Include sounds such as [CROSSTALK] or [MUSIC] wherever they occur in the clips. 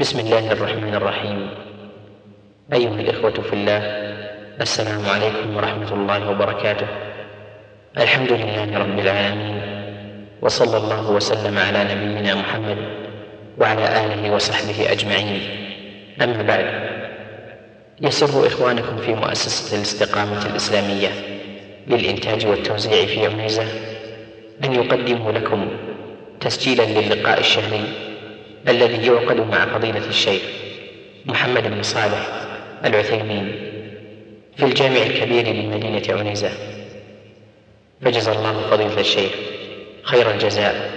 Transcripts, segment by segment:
بسم الله الرحمن الرحيم. أيها الإخوة في الله السلام عليكم ورحمة الله وبركاته. الحمد لله رب العالمين وصلى الله وسلم على نبينا محمد وعلى آله وصحبه أجمعين. أما بعد يسر إخوانكم في مؤسسة الاستقامة الإسلامية للإنتاج والتوزيع في عنيزة أن يقدموا لكم تسجيلا للقاء الشهري الذي يعقد مع فضيلة الشيخ محمد بن صالح العثيمين في الجامع الكبير بمدينة عنيزة. فجزى الله فضيلة الشيخ خير الجزاء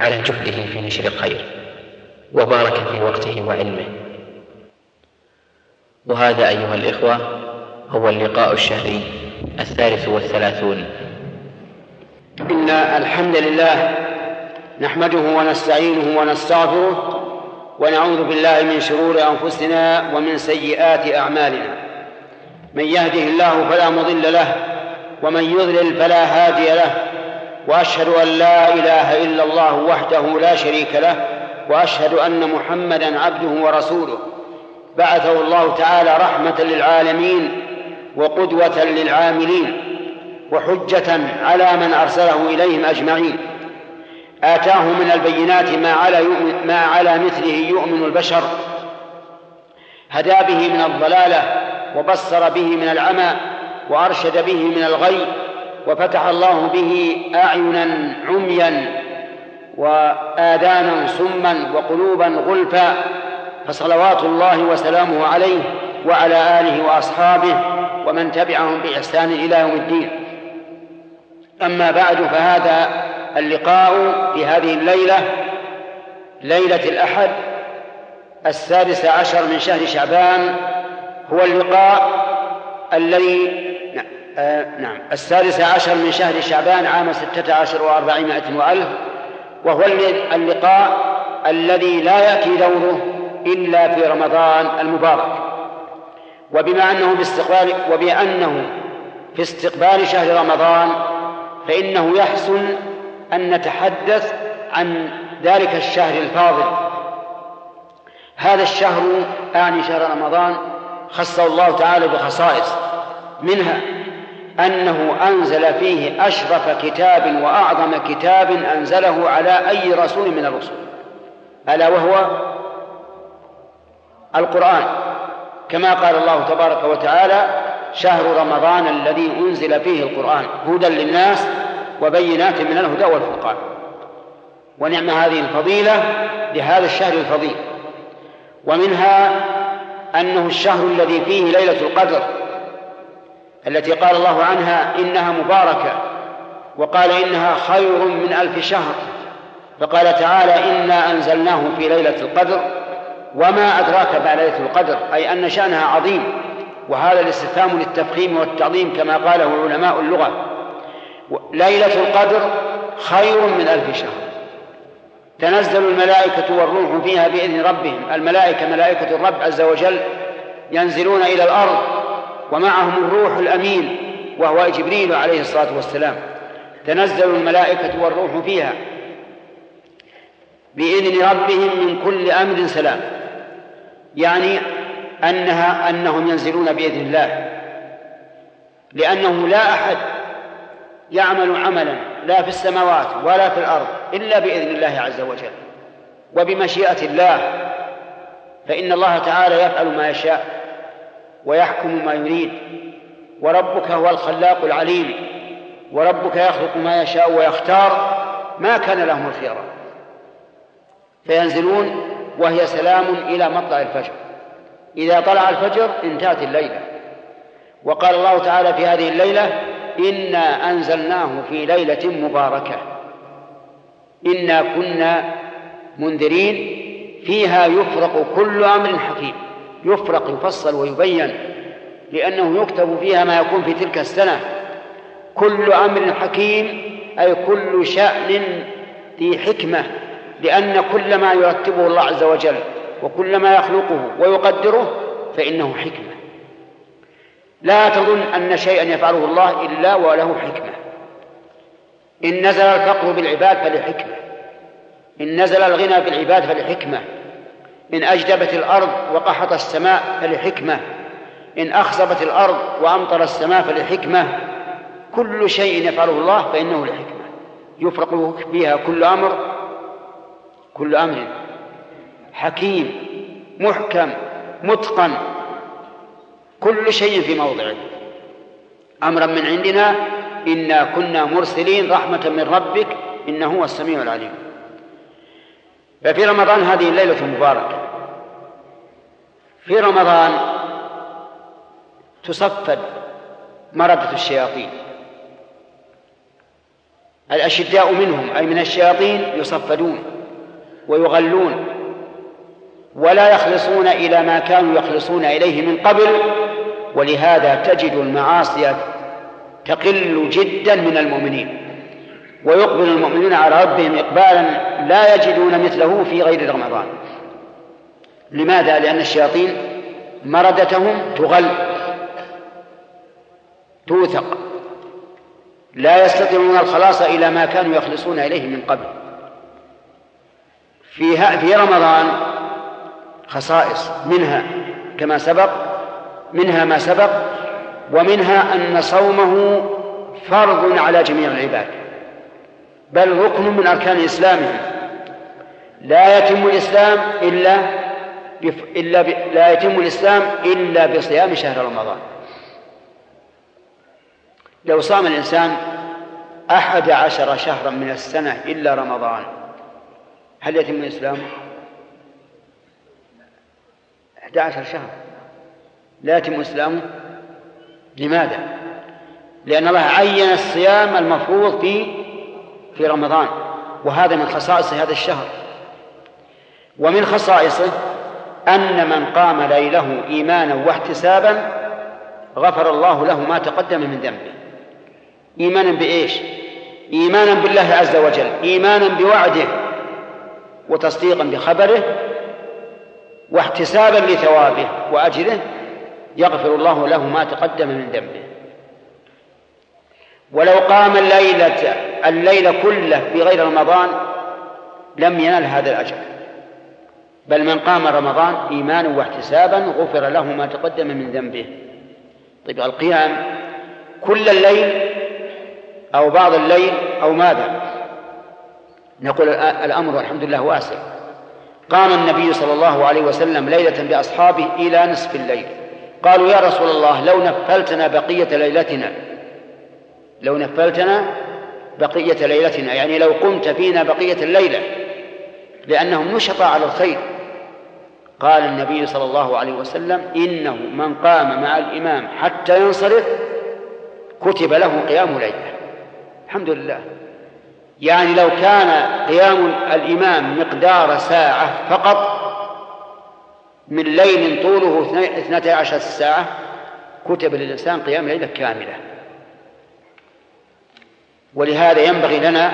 على جهده في نشر الخير وبارك في وقته وعلمه. وهذا أيها الإخوة هو اللقاء الشهري الثالث والثلاثون. إن الحمد لله نحمده ونستعينه ونستغفره ونعوذ بالله من شرور أنفسنا ومن سيئات أعمالنا. من يهده الله فلا مضل له ومن يضلل فلا هادي له وأشهد أن لا إله إلا الله وحده لا شريك له وأشهد أن محمدا عبده ورسوله. بعثه الله تعالى رحمة للعالمين وقدوة للعاملين وحجة على من أرسله إليهم أجمعين. آتاه من البينات ما على يؤمن ما على مثله يؤمن البشر. هدى به من الضلالة وبصر به من العمى وأرشد به من الغي وفتح الله به أعينا عميا وآذانا سما وقلوبا غلفا فصلوات الله وسلامه عليه وعلى آله وأصحابه ومن تبعهم بإحسان إلى يوم الدين. أما بعد فهذا اللقاء في هذه الليلة ليلة الأحد السادس عشر من شهر شعبان هو اللقاء الذي آه نعم السادس عشر من شهر شعبان عام ستة عشر وأربعمائة وألف وهو اللقاء الذي لا يأتي دوره إلا في رمضان المبارك. وبما أنه باستقبال وبأنه في استقبال شهر رمضان فإنه يحسن أن نتحدث عن ذلك الشهر الفاضل. هذا الشهر أعني شهر رمضان خصه الله تعالى بخصائص منها أنه أنزل فيه أشرف كتاب وأعظم كتاب أنزله على أي رسول من الرسل ألا وهو القرآن. كما قال الله تبارك وتعالى شهر رمضان الذي أنزل فيه القرآن هدى للناس وبينات من الهدى والفرقان. ونعم هذه الفضيلة لهذا الشهر الفضيل. ومنها أنه الشهر الذي فيه ليلة القدر التي قال الله عنها إنها مباركة وقال إنها خير من ألف شهر. فقال تعالى إنا أنزلناه في ليلة القدر وما أدراك بعد ليلة القدر أي أن شأنها عظيم. وهذا الاستفهام للتفخيم والتعظيم كما قاله علماء اللغة. ليلة القدر خير من ألف شهر. تنزل الملائكة والروح فيها بإذن ربهم. الملائكة ملائكة الرب عز وجل ينزلون إلى الأرض ومعهم الروح الأمين وهو جبريل عليه الصلاة والسلام. تنزل الملائكة والروح فيها بإذن ربهم من كل أمر سلام. يعني أنها أنهم ينزلون بإذن الله. لأنه لا أحد يعمل عملا لا في السماوات ولا في الأرض إلا بإذن الله عز وجل وبمشيئة الله. فإن الله تعالى يفعل ما يشاء ويحكم ما يريد وربك هو الخلاق العليم وربك يخلق ما يشاء ويختار ما كان لهم الخيرة فينزلون وهي سلام إلى مطلع الفجر. إذا طلع الفجر انتهت الليلة. وقال الله تعالى في هذه الليلة إنا أنزلناه في ليلة مباركة. إنا كنا منذرين فيها يفرق كل أمر حكيم. يفرق يفصل ويبين لأنه يكتب فيها ما يكون في تلك السنة. كل أمر حكيم أي كل شأن ذي حكمة لأن كل ما يرتبه الله عز وجل وكل ما يخلقه ويقدره فإنه حكمة. لا تظن أن شيئا يفعله الله إلا وله حكمة. إن نزل الفقر بالعباد فلحكمة. إن نزل الغنى بالعباد فلحكمة. إن أجدبت الأرض وقحط السماء فلحكمة. إن أخصبت الأرض وأمطر السماء فلحكمة. كل شيء يفعله الله فإنه لحكمة. يفرق فيها كل أمر كل أمر حكيم محكم متقن. كل شيء في موضعه أمرا من عندنا إنا كنا مرسلين رحمة من ربك إنه هو السميع العليم. ففي رمضان هذه الليلة المباركة في رمضان تصفد مردة الشياطين. الأشداء منهم أي من الشياطين يصفدون ويغلون ولا يخلصون إلى ما كانوا يخلصون إليه من قبل ولهذا تجد المعاصي تقل جدا من المؤمنين ويقبل المؤمنون على ربهم إقبالا لا يجدون مثله في غير رمضان لماذا؟ لأن الشياطين مردتهم تغل توثق لا يستطيعون الخلاص إلى ما كانوا يخلصون إليه من قبل في في رمضان خصائص منها كما سبق منها ما سبق ومنها أن صومه فرض على جميع العباد بل ركن من أركان إسلامهم لا يتم الإسلام إلا إلا لا يتم الإسلام إلا بصيام شهر رمضان. لو صام الإنسان أحد عشر شهرا من السنة إلا رمضان هل يتم الإسلام؟ أحد عشر شهر. لا يتم إسلامه لماذا؟ لأن الله عين الصيام المفروض في في رمضان وهذا من خصائص هذا الشهر ومن خصائصه أن من قام ليله إيمانا واحتسابا غفر الله له ما تقدم من ذنبه إيمانا بإيش؟ إيمانا بالله عز وجل إيمانا بوعده وتصديقا بخبره واحتسابا لثوابه وأجره يغفر الله له ما تقدم من ذنبه. ولو قام الليلة الليل كله في غير رمضان لم ينل هذا الأجر. بل من قام رمضان إيمانا واحتسابا غفر له ما تقدم من ذنبه. طيب القيام كل الليل أو بعض الليل أو ماذا؟ نقول الأمر والحمد لله واسع. قام النبي صلى الله عليه وسلم ليلة بأصحابه إلى نصف الليل. قالوا يا رسول الله لو نفلتنا بقية ليلتنا لو نفلتنا بقية ليلتنا يعني لو قمت فينا بقية الليلة لأنهم نشطا على الخير قال النبي صلى الله عليه وسلم إنه من قام مع الإمام حتى ينصرف كتب له قيام ليلة. الحمد لله. يعني لو كان قيام الإمام مقدار ساعة فقط من ليل طوله اثنتي عشر ساعة كتب للإنسان قيام ليلة كاملة. ولهذا ينبغي لنا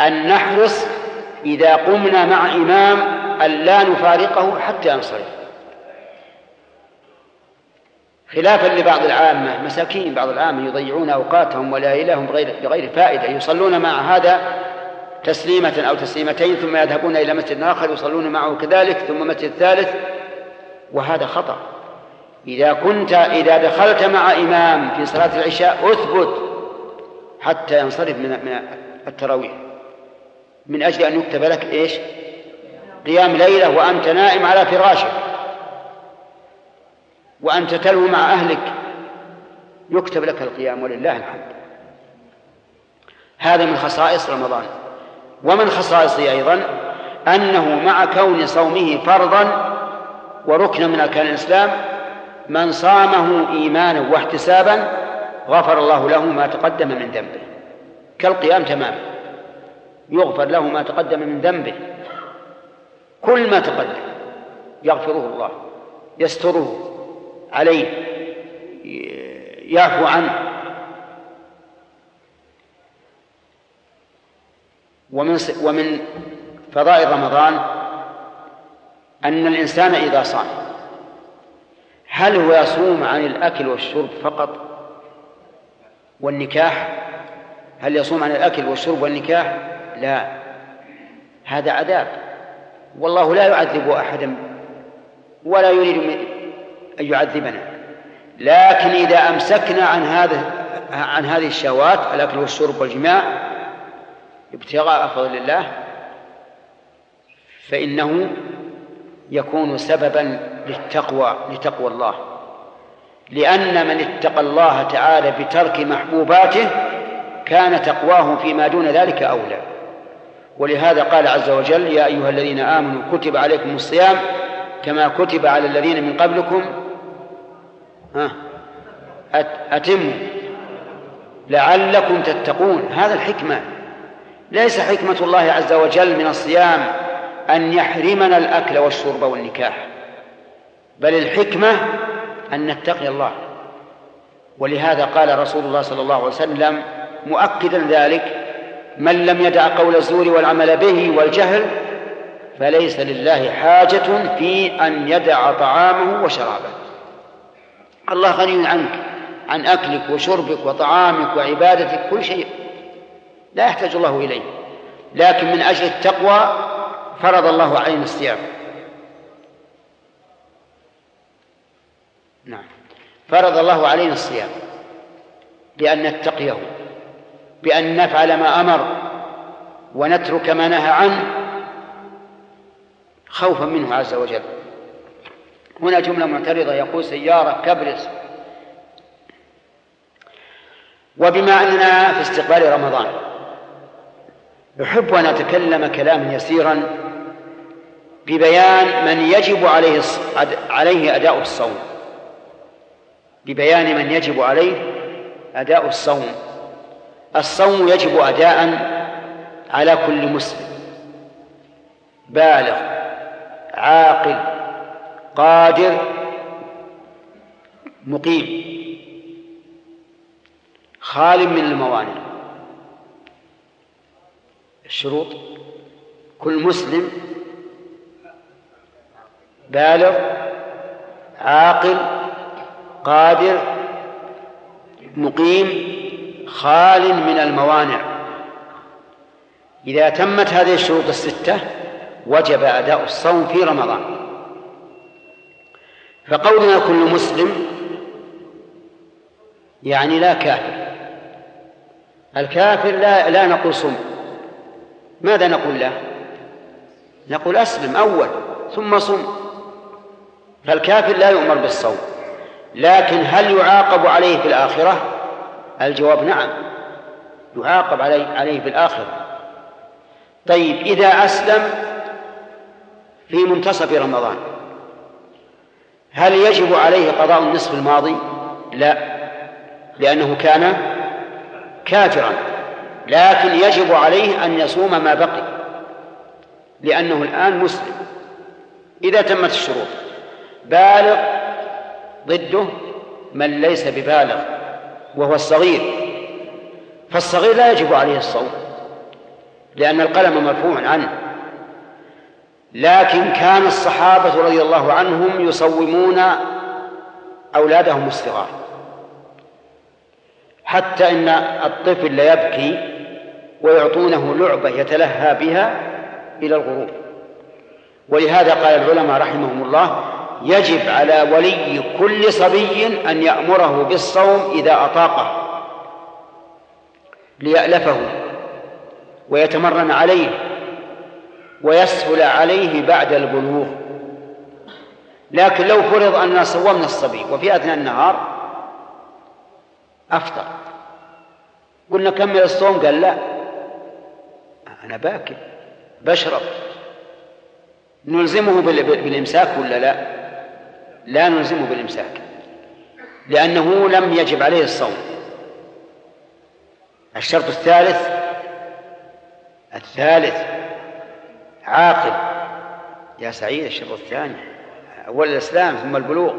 أن نحرص إذا قمنا مع إمام أن لا نفارقه حتى ينصرف. خلافا لبعض العامة مساكين بعض العامة يضيعون أوقاتهم وليالهم بغير بغير فائدة يصلون مع هذا تسليمة أو تسليمتين ثم يذهبون إلى مسجد آخر يصلون معه كذلك ثم مسجد ثالث وهذا خطأ. إذا كنت إذا دخلت مع إمام في صلاة العشاء أثبت حتى ينصرف من من التراويح. من أجل أن يكتب لك إيش؟ قيام ليلة وأنت نائم على فراشك. وأنت تلو مع أهلك. يكتب لك القيام ولله الحمد. هذا من خصائص رمضان. ومن خصائصه أيضا أنه مع كون صومه فرضا وركنا من أركان الإسلام من صامه إيمانا واحتسابا غفر الله له ما تقدم من ذنبه. كالقيام تماما. يغفر له ما تقدم من ذنبه. كل ما تقدم. يغفره الله. يستره عليه. يعفو عنه. ومن ومن فضائل رمضان أن الإنسان إذا صام هل هو يصوم عن الأكل والشرب فقط والنكاح؟ هل يصوم عن الأكل والشرب والنكاح؟ لا هذا عذاب. والله لا يعذب أحدا ولا يريد أن يعذبنا. لكن إذا أمسكنا عن هذا عن هذه الشهوات الأكل والشرب والجماع ابتغاء فضل الله فإنه يكون سببا للتقوى لتقوى الله. لأن من اتقى الله تعالى بترك محبوباته كان تقواه فيما دون ذلك أولى. ولهذا قال عز وجل يا أيها الذين آمنوا كتب عليكم الصيام كما كتب على الذين من قبلكم. أتموا. لعلكم تتقون. هذا الحكمة. ليس حكمة الله عز وجل من الصيام أن يحرمنا الأكل والشرب والنكاح. بل الحكمة أن نتقي الله. ولهذا قال رسول الله صلى الله عليه وسلم مؤكدا ذلك من لم يدع قول الزور والعمل به والجهل فليس لله حاجة في أن يدع طعامه وشرابه. الله غني عنك عن أكلك وشربك وطعامك وعبادتك كل شيء. لا يحتاج الله إليه. لكن من أجل التقوى فرض الله علينا الصيام. نعم. فرض الله علينا الصيام. بأن نتقيه. بأن نفعل ما أمر. ونترك ما نهى عنه. خوفا منه عز وجل. هنا جملة معترضة. يقول سيارة كبرس. وبما أننا في استقبال رمضان. أحب أن أتكلم كلاما يسيرا. ببيان من يجب عليه عليه أداء الصوم. ببيان من يجب عليه أداء الصوم. الصوم يجب أداء على كل مسلم. بالغ عاقل قادر مقيم. خال من الموانع. الشروط كل مسلم بالغ عاقل قادر مقيم خال من الموانع. إذا تمت هذه الشروط الستة وجب أداء الصوم في رمضان. فقولنا كل مسلم يعني لا كافر. الكافر لا لا نقول صم ماذا نقول له؟ نقول أسلم أول ثم صم. فالكافر لا يؤمر بالصوم. لكن هل يعاقب عليه في الآخرة؟ الجواب نعم. يعاقب عليه عليه في الآخرة. طيب إذا أسلم في منتصف رمضان هل يجب عليه قضاء النصف الماضي؟ لا لأنه كان كافرا. لكن يجب عليه أن يصوم ما بقي لأنه الآن مسلم. إذا تمت الشروط بالغ ضده من ليس ببالغ وهو الصغير. فالصغير لا يجب عليه الصوم لأن القلم مرفوع عنه. لكن كان الصحابة رضي الله عنهم يصومون أولادهم الصغار حتى إن الطفل ليبكي ويعطونه لعبة يتلهى بها إلى الغروب. ولهذا قال العلماء رحمهم الله يجب على ولي كل صبي أن يأمره بالصوم إذا أطاقه ليألفه ويتمرن عليه ويسهل عليه بعد البلوغ. لكن لو فرض أننا صومنا الصبي وفي أثناء النهار أفطر قلنا كمل الصوم؟ قال لا. أنا باكل بشرب. نلزمه بالإمساك ولا لا؟ لا نلزمه بالإمساك لأنه لم يجب عليه الصوم. الشرط الثالث الثالث عاقل يا سعيد الشرط الثاني أول الإسلام ثم البلوغ.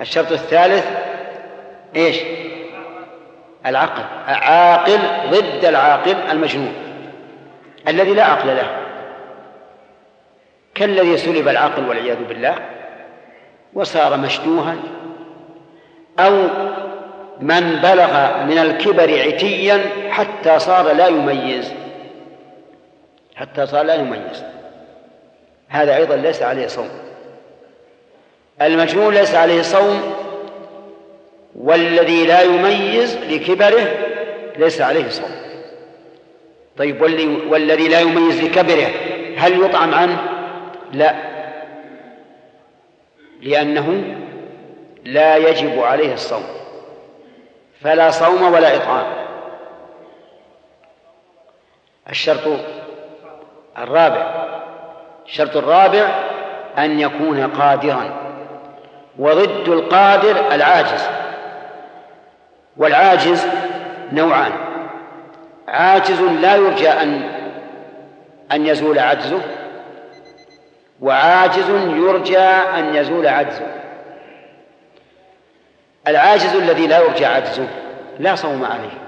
الشرط الثالث إيش؟ العقل عاقل ضد العاقل المجنون الذي لا عقل له. كالذي سلب العقل والعياذ بالله. وصار مشدوها أو من بلغ من الكبر عتيا حتى صار لا يميز. حتى صار لا يميز. هذا أيضا ليس عليه صوم. المجنون ليس عليه صوم والذي لا يميز لكبره ليس عليه صوم. طيب والذي لا يميز لكبره هل يطعم عنه؟ لا. لأنه لا يجب عليه الصوم فلا صوم ولا إطعام. الشرط الرابع الشرط الرابع أن يكون قادرا وضد القادر العاجز. والعاجز نوعان عاجز لا يرجى أن أن يزول عجزه وعاجز يرجى أن يزول عجزه. العاجز الذي لا يرجى عجزه لا صوم عليه.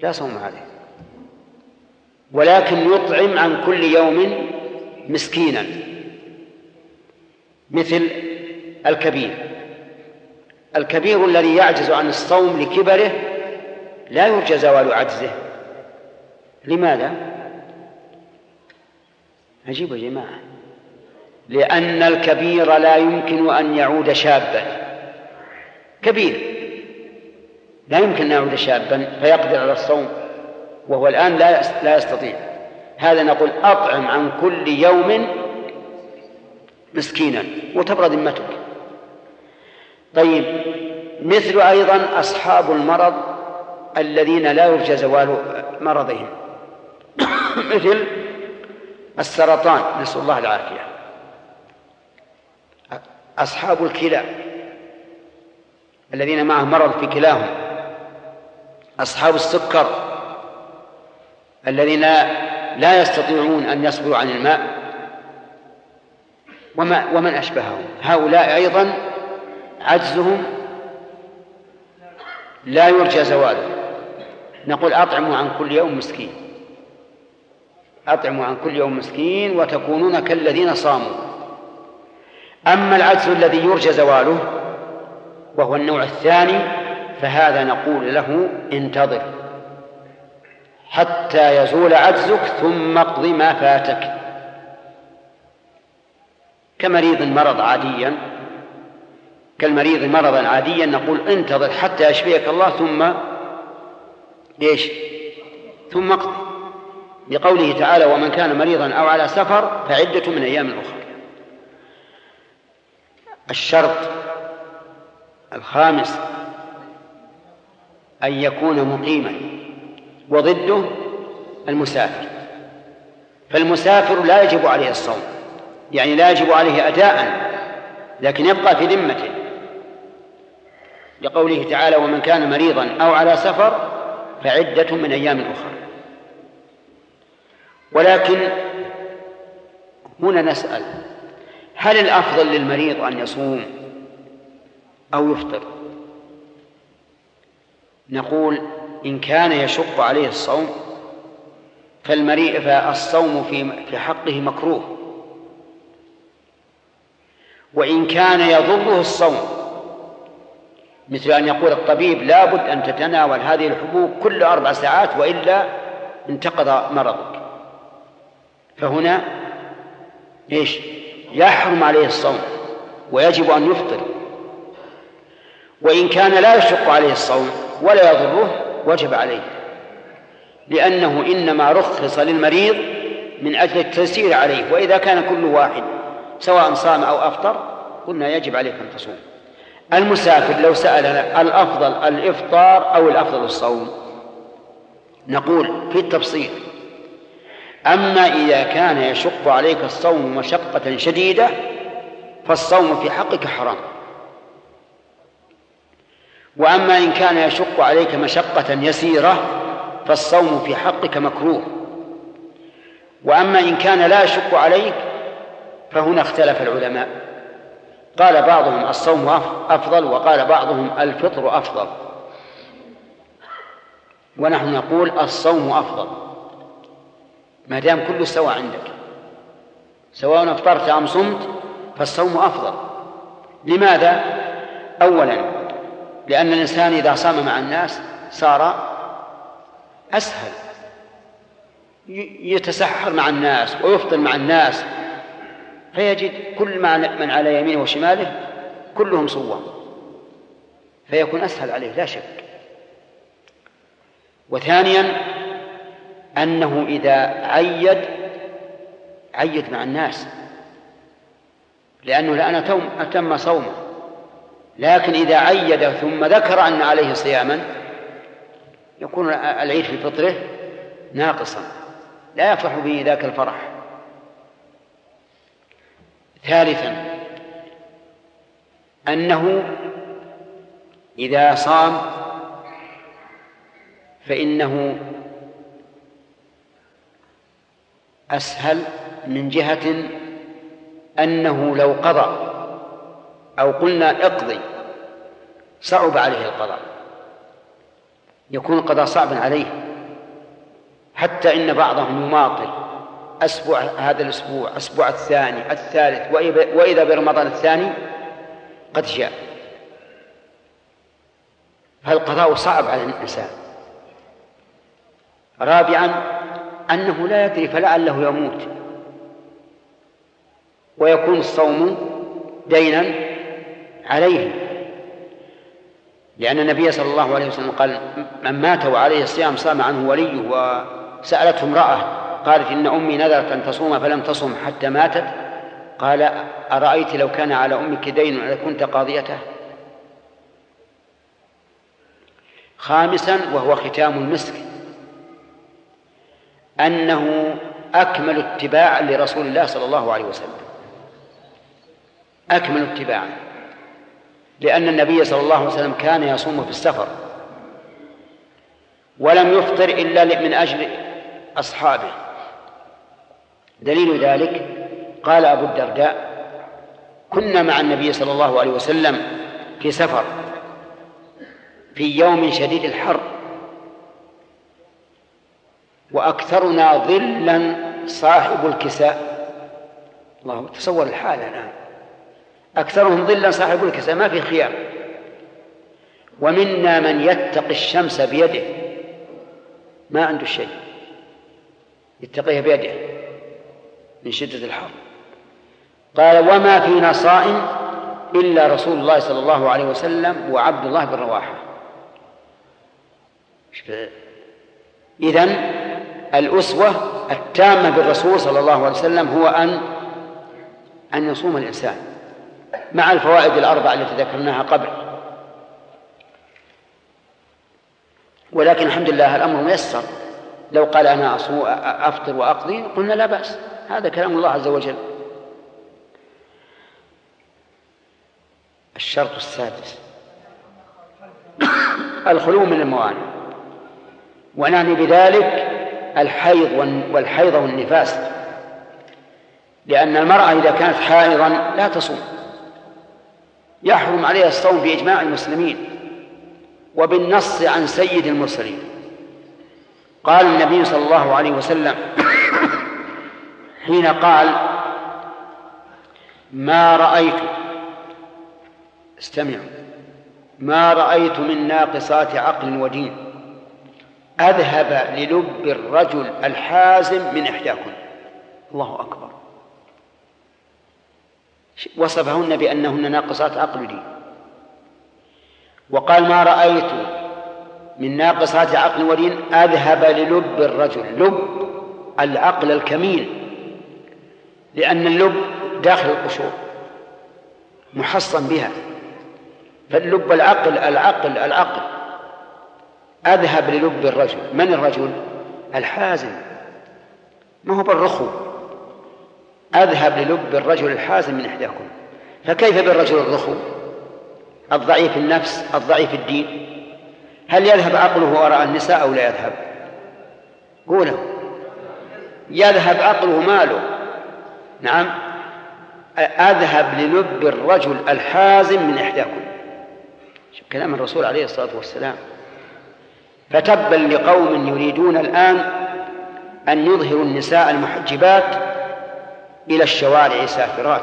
لا صوم عليه. ولكن يطعم عن كل يوم مسكينا. مثل الكبير. الكبير الذي يعجز عن الصوم لكبره لا يرجى زوال عجزه. لماذا؟ عجيب يا جماعة. لأن الكبير لا يمكن أن يعود شابا. كبير. لا يمكن أن يعود شابا فيقدر على الصوم وهو الآن لا لا يستطيع. هذا نقول أطعم عن كل يوم مسكينا وتبرد ذمتك. طيب مثل أيضا أصحاب المرض الذين لا يرجى زوال مرضهم. [COUGHS] مثل السرطان نسأل الله العافية. أصحاب الكلى الذين معهم مرض في كلاهم. أصحاب السكر الذين لا يستطيعون أن يصبروا عن الماء. وما ومن أشبههم؟ هؤلاء أيضا عجزهم لا يرجى زواله نقول أطعموا عن كل يوم مسكين. أطعموا عن كل يوم مسكين وتكونون كالذين صاموا. أما العجز الذي يرجى زواله وهو النوع الثاني فهذا نقول له انتظر حتى يزول عجزك ثم اقض ما فاتك. كمريض مرض عاديا كالمريض مرضا عاديا نقول انتظر حتى يشفيك الله ثم إيش؟ ثم اقض. لقوله تعالى ومن كان مريضا أو على سفر فعدة من أيام أخرى. الشرط الخامس أن يكون مقيما وضده المسافر. فالمسافر لا يجب عليه الصوم يعني لا يجب عليه أداء لكن يبقى في ذمته. لقوله تعالى ومن كان مريضا أو على سفر فعدة من أيام أخرى. ولكن هنا نسأل هل الأفضل للمريض أن يصوم أو يفطر؟ نقول إن كان يشق عليه الصوم فالمريء فالصوم في في حقه مكروه. وإن كان يضره الصوم مثل أن يقول الطبيب لابد أن تتناول هذه الحبوب كل أربع ساعات وإلا انتقض مرضك فهنا إيش؟ يحرم عليه الصوم ويجب أن يفطر. وإن كان لا يشق عليه الصوم ولا يضره وجب عليه لأنه إنما رخص للمريض من أجل التيسير عليه. وإذا كان كل واحد سواء صام أو أفطر قلنا يجب عليك أن تصوم. المسافر لو سألنا الأفضل الإفطار أو الأفضل الصوم نقول في التفصيل أما إذا كان يشق عليك الصوم مشقة شديدة فالصوم في حقك حرام. وأما إن كان يشق عليك مشقة يسيرة فالصوم في حقك مكروه. وأما إن كان لا يشق عليك فهنا اختلف العلماء. قال بعضهم الصوم أفضل وقال بعضهم الفطر أفضل. ونحن نقول الصوم أفضل. ما دام كله سواء عندك. سواء أفطرت أم صمت فالصوم أفضل. لماذا؟ أولا لأن الإنسان إذا صام مع الناس صار أسهل. يتسحر مع الناس ويفطر مع الناس. فيجد كل من على يمينه وشماله كلهم صوام. فيكون أسهل عليه لا شك. وثانيا أنه إذا عيد عيد مع الناس. لأنه الآن أتم صومه. لكن إذا عيد ثم ذكر أن عليه صياما يكون العيد في فطره ناقصا. لا يفرح به ذاك الفرح. ثالثا أنه إذا صام فإنه أسهل من جهة أنه لو قضى أو قلنا اقضي صعب عليه القضاء. يكون القضاء صعبا عليه. حتى إن بعضهم يماطل أسبوع هذا الأسبوع أسبوع الثاني الثالث وإذا برمضان الثاني قد جاء. فالقضاء صعب على الإنسان. رابعا أنه لا يدري فلعله يموت. ويكون الصوم دينا عليه. لأن النبي صلى الله عليه وسلم قال من مات وعليه الصيام صام عنه وليه وسألته امرأة قالت إن أمي نذرت أن تصوم فلم تصم حتى ماتت. قال أرأيت لو كان على أمك دين لكنت قاضيته. خامسا وهو ختام المسك. أنه أكمل اتباع لرسول الله صلى الله عليه وسلم. أكمل اتباعا لأن النبي صلى الله عليه وسلم كان يصوم في السفر. ولم يفطر إلا من أجل أصحابه. دليل ذلك قال أبو الدرداء كنا مع النبي صلى الله عليه وسلم في سفر في يوم شديد الحر. وأكثرنا ظلا صاحب الكساء. الله تصور الحالة الآن. أكثرهم ظلا صاحب الكساء ما في خيار. ومنا من يتقي الشمس بيده. ما عنده شيء. يتقيها بيده من شدة الحر. قال وما فينا صائم إلا رسول الله صلى الله عليه وسلم وعبد الله بن رواحة. إذن الأسوة التامة بالرسول صلى الله عليه وسلم هو أن أن يصوم الإنسان مع الفوائد الأربعة التي ذكرناها قبل. ولكن الحمد لله الأمر ميسر. لو قال أنا أفطر وأقضي قلنا لا بأس. هذا كلام الله عز وجل. الشرط السادس. الخلو من الموانع. ونعني بذلك الحيض والحيض والنفاس. لأن المرأة إذا كانت حائضا لا تصوم. يحرم عليها الصوم بإجماع المسلمين وبالنص عن سيد المرسلين. قال النبي صلى الله عليه وسلم حين قال ما رأيت استمعوا ما رأيت من ناقصات عقل ودين. أذهب للب الرجل الحازم من إحداكم الله أكبر. وصفهن بأنهن ناقصات عقل ودين وقال ما رأيت من ناقصات عقل ودين أذهب للب الرجل. لب العقل الكمين لأن اللب داخل القشور محصن بها. فاللب العقل العقل العقل. أذهب للب الرجل. من الرجل؟ الحازم. ما هو بالرخو. أذهب للب الرجل الحازم من إحداكم. فكيف بالرجل الرخو؟ الضعيف النفس الضعيف الدين. هل يذهب عقله وراء النساء أو لا يذهب؟ قوله. يذهب عقله ماله. نعم. أذهب للب الرجل الحازم من إحداكم. كلام الرسول عليه الصلاة والسلام. فتبا لقوم يريدون الآن أن يظهروا النساء المحجبات إلى الشوارع سافرات.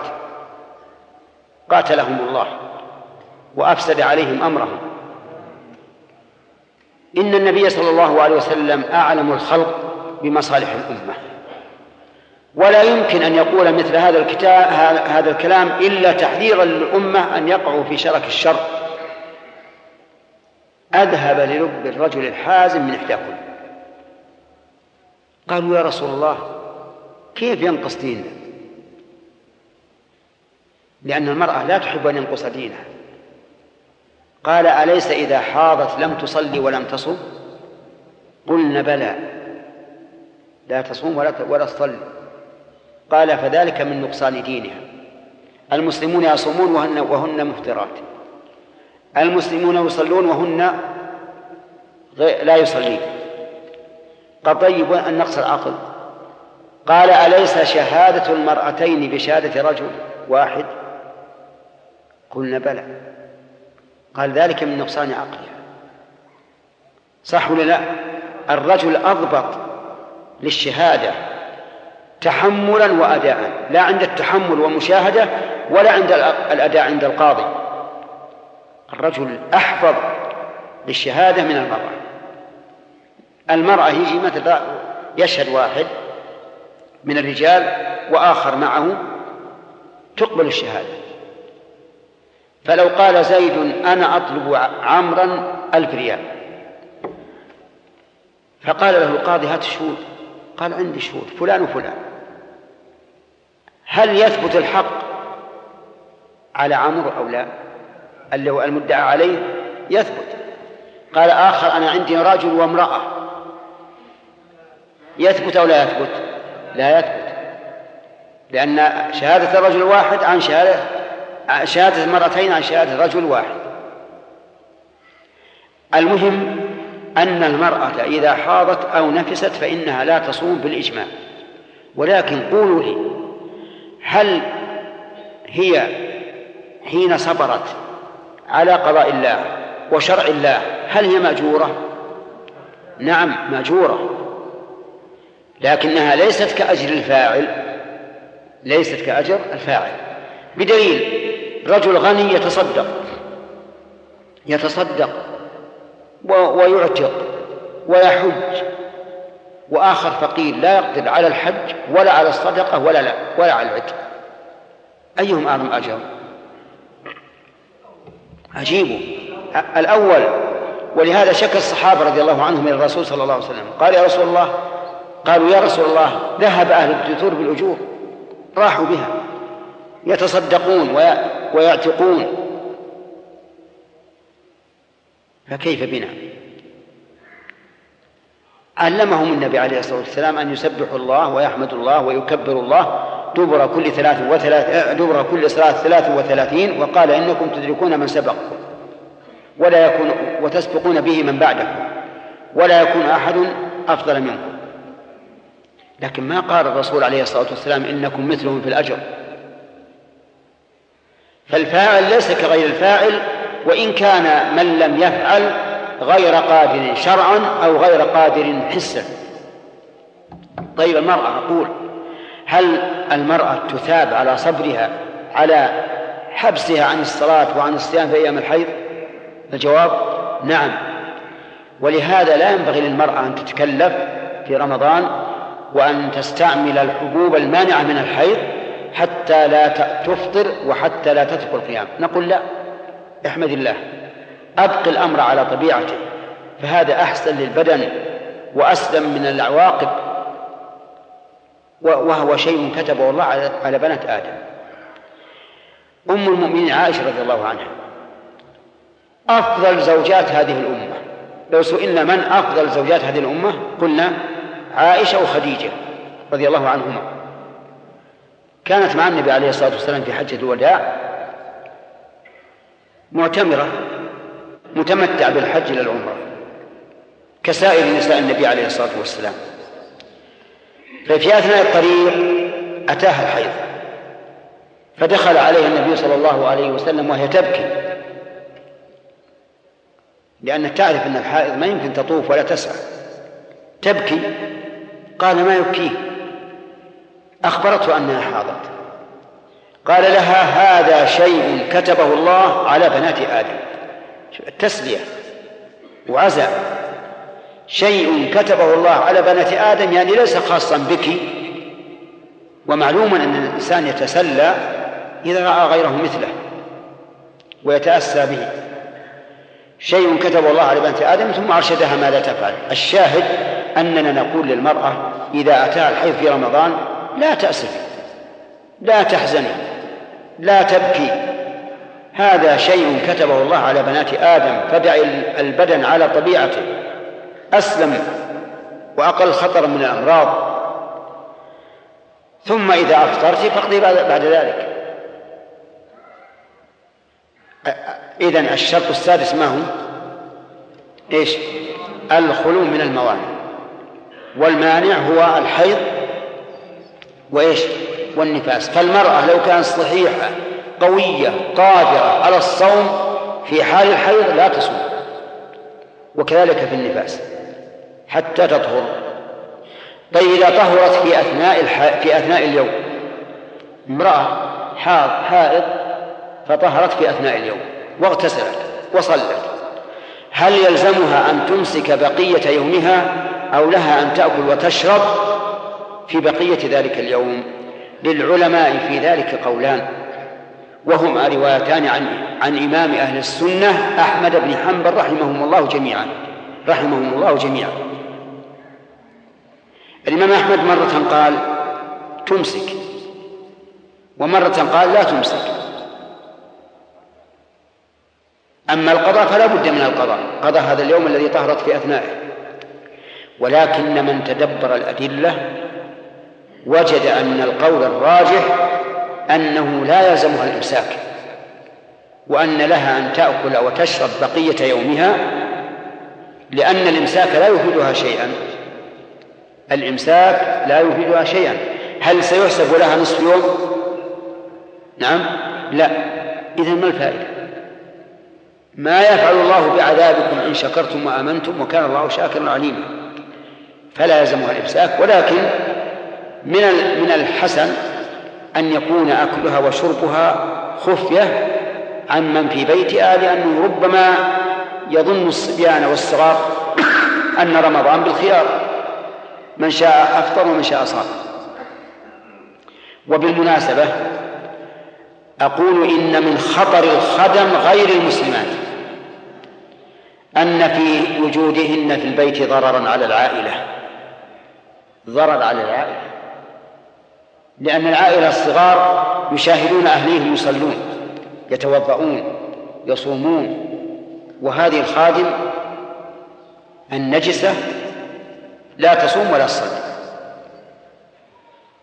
قاتلهم الله وأفسد عليهم أمرهم. إن النبي صلى الله عليه وسلم أعلم الخلق بمصالح الأمة. ولا يمكن أن يقول مثل هذا الكتاب هذا الكلام إلا تحذيرا للأمة أن يقعوا في شرك الشر. أذهب للب الرجل الحازم من إحداكم قالوا يا رسول الله كيف ينقص ديننا؟ لأن المرأة لا تحب أن ينقص دينها. قال أليس إذا حاضت لم تصلي ولم تصم؟ قلنا بلى. لا تصوم ولا ولا تصلي. قال فذلك من نقصان دينها. المسلمون يصومون وهن وهن مفطرات. المسلمون يصلون وهن لا يصلين. قال طيب النقص العقل قال أليس شهادة المرأتين بشهادة رجل واحد؟ قلنا بلى. قال ذلك من نقصان عقلها. صح ولا لا؟ الرجل أضبط للشهادة تحملا وأداء لا عند التحمل ومشاهدة ولا عند الأداء عند القاضي. الرجل أحفظ للشهادة من المرأة. المرأة يجي مثل يشهد واحد من الرجال وآخر معه تقبل الشهادة. فلو قال زيد أنا أطلب عمرا ألف ريال. فقال له القاضي هات الشهود قال عندي شهود فلان وفلان. هل يثبت الحق على عمرو أو لا؟ اللي هو المدعى عليه يثبت. قال آخر أنا عندي رجل وامرأة. يثبت أو لا يثبت؟ لا يثبت. لأن شهادة الرجل الواحد عن شهادة شهادة المرأتين عن شهادة رجل واحد. المهم أن المرأة إذا حاضت أو نفست فإنها لا تصوم بالإجماع. ولكن قولوا لي هل هي حين صبرت على قضاء الله وشرع الله. هل هي مأجورة؟ نعم مأجورة. لكنها ليست كأجر الفاعل ليست كأجر الفاعل. بدليل رجل غني يتصدق يتصدق ويعتق ويحج وآخر فقير لا يقدر على الحج ولا على الصدقة ولا لا ولا على العتق. أيهم أعظم أجر عجيب. الأول ولهذا شك الصحابة رضي الله عنهم إلى الرسول صلى الله عليه وسلم. قال يا رسول الله قالوا يا رسول الله ذهب أهل الدثور بالأجور. راحوا بها. يتصدقون ويعتقون. فكيف بنا؟ علمهم النبي عليه الصلاة والسلام أن يسبحوا الله ويحمدوا الله ويكبروا الله دبر كل ثلاث وثلاث دبر كل صلاة ثلاث وثلاثين وقال إنكم تدركون من سبقكم ولا يكون وتسبقون به من بعدكم ولا يكون أحد أفضل منكم. لكن ما قال الرسول عليه الصلاة والسلام إنكم مثلهم في الأجر. فالفاعل ليس كغير الفاعل وإن كان من لم يفعل غير قادر شرعا أو غير قادر حسا. طيب المرأة أقول هل المرأة تثاب على صبرها على حبسها عن الصلاة وعن الصيام في أيام الحيض؟ الجواب نعم. ولهذا لا ينبغي للمرأة أن تتكلف في رمضان وأن تستعمل الحبوب المانعة من الحيض حتى لا تفطر وحتى لا تترك القيام. نقول لا احمد الله. أبق الأمر على طبيعته فهذا أحسن للبدن وأسلم من العواقب وهو شيء كتبه الله على بنات آدم. أم المؤمنين عائشة رضي الله عنها. أفضل زوجات هذه الأمة. لو سئلنا من أفضل زوجات هذه الأمة قلنا عائشة وخديجة رضي الله عنهما. كانت مع النبي عليه الصلاة والسلام في حجة الوداع. معتمرة متمتع بالحج إلى العمرة. كسائر نساء النبي عليه الصلاة والسلام. ففي أثناء الطريق أتاها الحيض فدخل عليها النبي صلى الله عليه وسلم وهي تبكي. لأنك تعرف أن الحائض ما يمكن تطوف ولا تسعى. تبكي قال ما يبكيه؟ أخبرته أنها حاضت. قال لها هذا شيء كتبه الله على بنات آدم. التسلية وعزاء. شيء كتبه الله على بنات آدم يعني ليس خاصا بك. ومعلوم أن الإنسان يتسلى إذا رأى غيره مثله ويتأسى به. شيء كتبه الله على بنت آدم ثم أرشدها ماذا تفعل. الشاهد أننا نقول للمرأة إذا أتاها الحيض في رمضان لا تأسفي لا تحزني لا تبكي. هذا شيء كتبه الله على بنات آدم فدع البدن على طبيعته. أسلم وأقل خطرا من الأمراض ثم إذا أفطرت فاقضي بعد ذلك إذن الشرط السادس ما هو؟ إيش؟ الخلو من الموانع والمانع هو الحيض وإيش؟ والنفاس فالمرأة لو كانت صحيحة قوية قادرة على الصوم في حال الحيض لا تصوم وكذلك في النفاس حتى تطهر. طيب إذا طهرت في أثناء الح... في أثناء اليوم امرأة حاض حائض فطهرت في أثناء اليوم واغتسلت وصلت. هل يلزمها أن تمسك بقية يومها أو لها أن تأكل وتشرب في بقية ذلك اليوم؟ للعلماء في ذلك قولان. وهما روايتان عن عن إمام أهل السنة أحمد بن حنبل رحمهم الله جميعا رحمهم الله جميعا. الإمام أحمد مرة قال تمسك. ومرة قال لا تمسك. أما القضاء فلا بد من القضاء. قضى هذا اليوم الذي طهرت في أثنائه. ولكن من تدبر الأدلة وجد أن القول الراجح أنه لا يلزمها الإمساك وأن لها أن تأكل وتشرب بقية يومها لأن الإمساك لا يفيدها شيئا. الإمساك لا يفيدها شيئا. هل سيحسب لها نصف يوم؟ نعم. لا. إذا ما الفائدة؟ ما يفعل الله بعذابكم إن شكرتم وآمنتم وكان الله شاكرا عليما. فلا يلزمها الإمساك. ولكن من من الحسن أن يكون أكلها وشربها خفية عن من في بيتها لأنه ربما يظن الصبيان والصغار أن رمضان بالخيار. من شاء أفطر ومن شاء صام. وبالمناسبة أقول إن من خطر الخدم غير المسلمات أن في وجودهن في البيت ضررا على العائلة. ضرر على العائلة. لأن العائلة الصغار يشاهدون أهليهم يصلون يتوضؤون يصومون. وهذه الخادم النجسة لا تصوم ولا تصلي.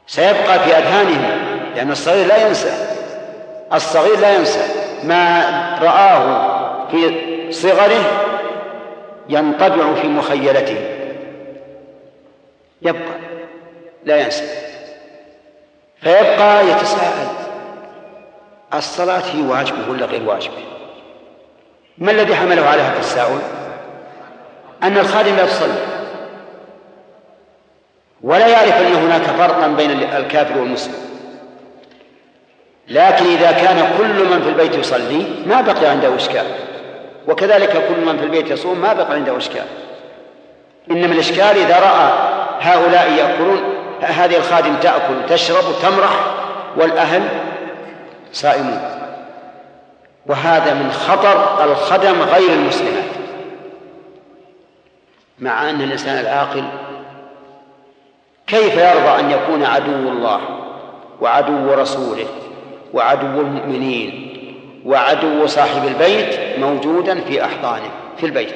سيبقى في أذهانهم لأن الصغير لا ينسى. الصغير لا ينسى. ما رآه في صغره ينطبع في مخيلته. يبقى. لا ينسى. فيبقى يتساءل. الصلاة هي واجبة ولا غير واجبة؟ ما الذي حمله على هذا التساؤل أن الخادم لا يصلي. ولا يعرف أن هناك فرقا بين الكافر والمسلم. لكن إذا كان كل من في البيت يصلي ما بقي عنده إشكال. وكذلك كل من في البيت يصوم ما بقي عنده إشكال. إنما الإشكال إذا رأى هؤلاء يأكلون هذه الخادم تأكل تشرب تمرح والأهل صائمون. وهذا من خطر الخدم غير المسلمات. مع أن الإنسان العاقل كيف يرضى أن يكون عدو الله وعدو رسوله وعدو المؤمنين وعدو صاحب البيت موجودا في أحضانه في البيت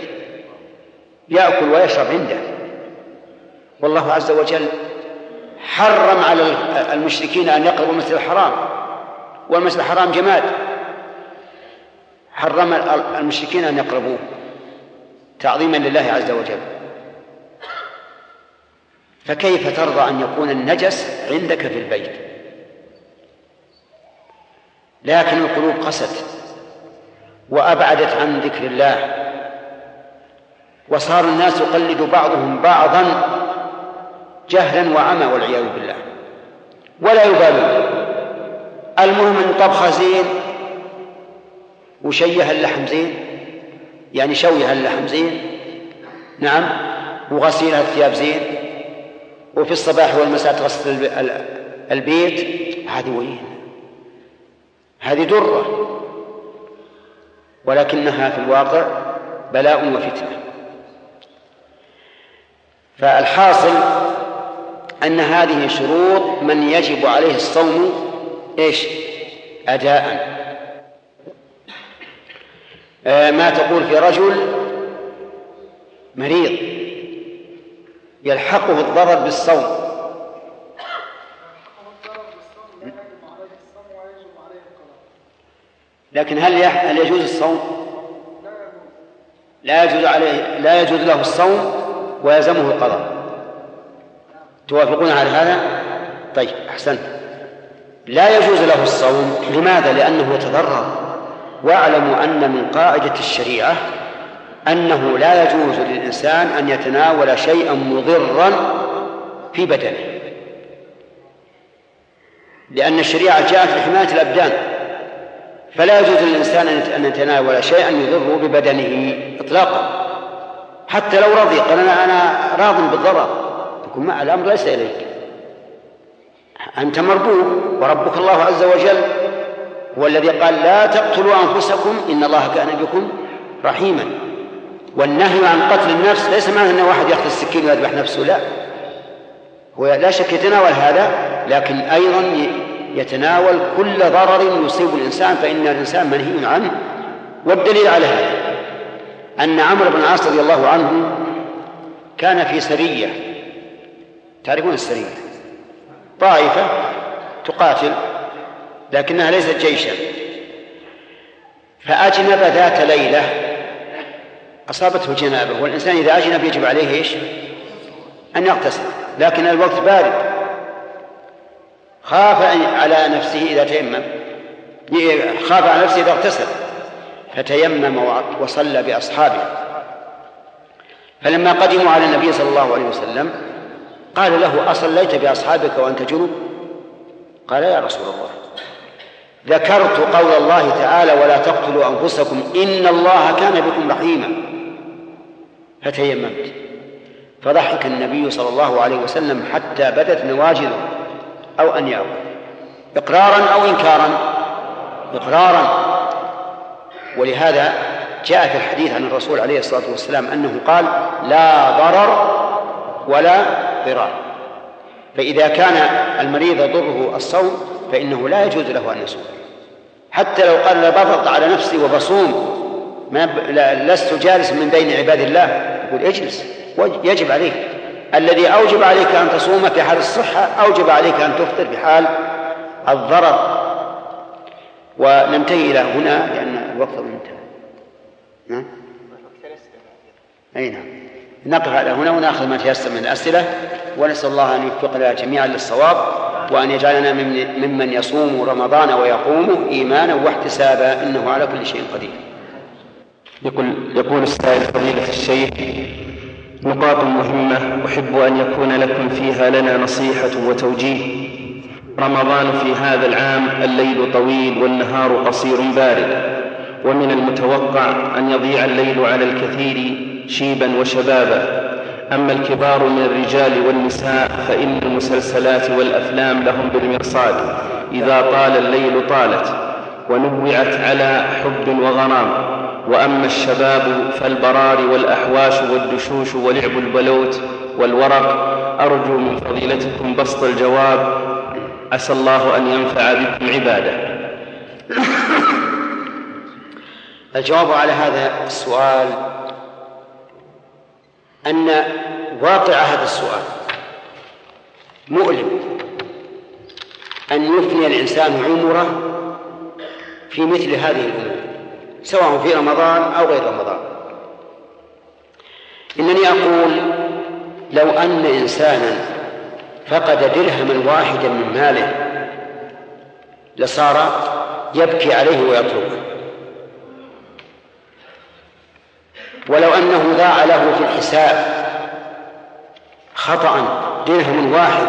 يأكل ويشرب عنده. والله عز وجل حرم على المشركين أن يقربوا المسجد الحرام. والمسجد الحرام جماد. حرم المشركين أن يقربوه تعظيما لله عز وجل. فكيف ترضى أن يكون النجس عندك في البيت؟ لكن القلوب قست وأبعدت عن ذكر الله وصار الناس يقلد بعضهم بعضا جهلا وعمى والعياذ بالله. ولا يبالون. المهم أن طبخه زين وشيه اللحم زين يعني شوية اللحم زين نعم وغسيل الثياب زين. وفي الصباح والمساء تغسل البيت. هذه وين؟ هذه درة. ولكنها في الواقع بلاء وفتنة. فالحاصل أن هذه شروط من يجب عليه الصوم إيش؟ أداء. آه ما تقول في رجل مريض. يلحقه الضرر بالصوم لكن هل هل يجوز الصوم؟ لا يجوز عليه لا يجوز له الصوم ويلزمه القضاء توافقون على هذا؟ طيب أحسنت لا يجوز له الصوم لماذا؟ لأنه يتضرر واعلموا أن من قاعدة الشريعة أنه لا يجوز للإنسان أن يتناول شيئا مضرا في بدنه. لأن الشريعة جاءت لحماية الأبدان. فلا يجوز للإنسان أن يتناول شيئا يضر ببدنه إطلاقا. حتى لو رضي قال أنا أنا راض بالضرر. يقول ما الأمر ليس إليك. أنت مربوب وربك الله عز وجل هو الذي قال لا تقتلوا أنفسكم إن الله كان بكم رحيما. والنهي عن قتل النفس ليس معنى أن واحد يأخذ السكين ويذبح نفسه لا. هو لا شك يتناول هذا لكن أيضا يتناول كل ضرر يصيب الإنسان فإن الإنسان منهي عنه. والدليل على هذا أن عمرو بن العاص رضي الله عنه كان في سرية. تعرفون السرية؟ طائفة تقاتل لكنها ليست جيشا. فأجنب ذات ليلة أصابته جنابة والإنسان إذا أجنب يجب عليه إيش؟ أن يغتسل لكن الوقت بارد. خاف على نفسه إذا تيمم خاف على نفسه إذا اغتسل فتيمم وصلى بأصحابه. فلما قدموا على النبي صلى الله عليه وسلم قال له أصليت بأصحابك وأنت جنوب قال يا رسول الله. ذكرت قول الله تعالى ولا تقتلوا أنفسكم إن الله كان بكم رحيما. فتيممت. فضحك النبي صلى الله عليه وسلم حتى بدت نواجذه أو أنيابه. إقرارا أو إنكارا؟ إقرارا. ولهذا جاء في الحديث عن الرسول عليه الصلاة والسلام أنه قال لا ضرر ولا ضرار. فإذا كان المريض يضره الصوم فإنه لا يجوز له أن يصوم. حتى لو قال لبضغط على نفسي وبصوم ما لست جالس من بين عباد الله. يقول اجلس يجب عليك. الذي أوجب عليك أن تصوم في حال الصحة أوجب عليك أن تفطر في حال الضرر. وننتهي إلى هنا لأن الوقت انتهى نعم؟ أي نعم. نقف على هنا ونأخذ ما تيسر من الأسئلة. ونسأل الله أن يوفقنا جميعا للصواب وأن يجعلنا ممن يصوم رمضان ويقوم إيمانا واحتسابا إنه على كل شيء قدير. يقول يقول السائل فضيلة الشيخ نقاط مهمة أحب أن يكون لكم فيها لنا نصيحة وتوجيه. رمضان في هذا العام الليل طويل والنهار قصير بارد. ومن المتوقع أن يضيع الليل على الكثير شيبا وشبابا. أما الكبار من الرجال والنساء فإن المسلسلات والأفلام لهم بالمرصاد. إذا طال الليل طالت ونوعت على حب وغرام. وأما الشباب فالبرار والأحواش والدشوش ولعب البلوت والورق. أرجو من فضيلتكم بسط الجواب. عسى الله أن ينفع بكم عباده. الجواب على هذا السؤال أن واقع هذا السؤال مؤلم. أن يفني الإنسان عمره في مثل هذه الأمور. سواء في رمضان أو غير رمضان. إنني أقول لو أن إنسانا فقد درهما واحدا من ماله لصار يبكي عليه ويطلبه ولو أنه ضاع له في الحساب خطأ درهم واحد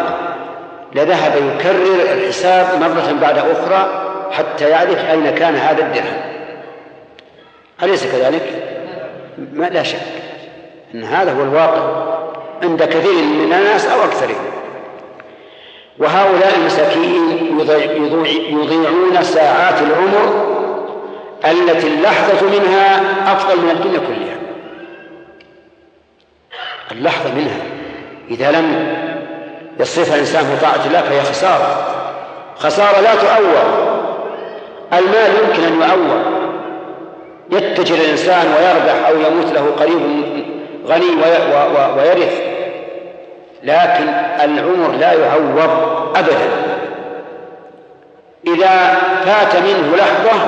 لذهب يكرر الحساب مرة بعد أخرى حتى يعرف أين كان هذا الدرهم. أليس كذلك؟ ما لا شك أن هذا هو الواقع عند كثير من الناس أو أكثرهم. وهؤلاء المساكين يضيعون ساعات العمر التي اللحظة منها أفضل من الدنيا كلها. اللحظة منها. إذا لم يصرفها الإنسان في طاعة الله فهي خسارة. خسارة لا تؤول. المال يمكن أن يؤول. يتجر الإنسان ويربح أو يموت له قريب غني ويرث. لكن العمر لا يعوض أبدا. إذا فات منه لحظة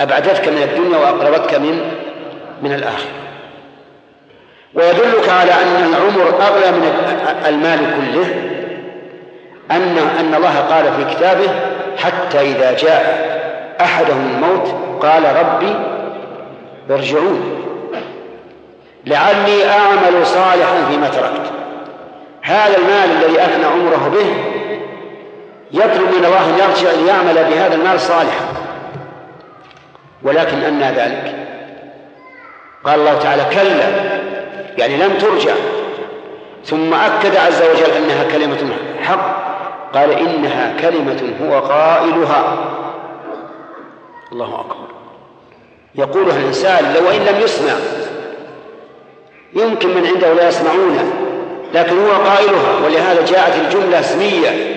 أبعدتك من الدنيا وأقربتك من من الآخرة. ويدلك على أن العمر أغلى من المال كله أن أن الله قال في كتابه حتى إذا جاء أحدهم الموت قال ربي ارجعون لعلي أعمل صالحا فيما تركت. هذا المال الذي أفنى عمره به يطلب من الله أن يرجع ليعمل بهذا المال صالحا. ولكن أنى ذلك. قال الله تعالى كلا يعني لم ترجع. ثم أكد عز وجل أنها كلمة حق. قال إنها كلمة هو قائلها. الله أكبر. يقولها الإنسان لو إن لم يسمع يمكن من عنده لا يسمعونه لكن هو قائلها ولهذا جاءت الجملة اسمية.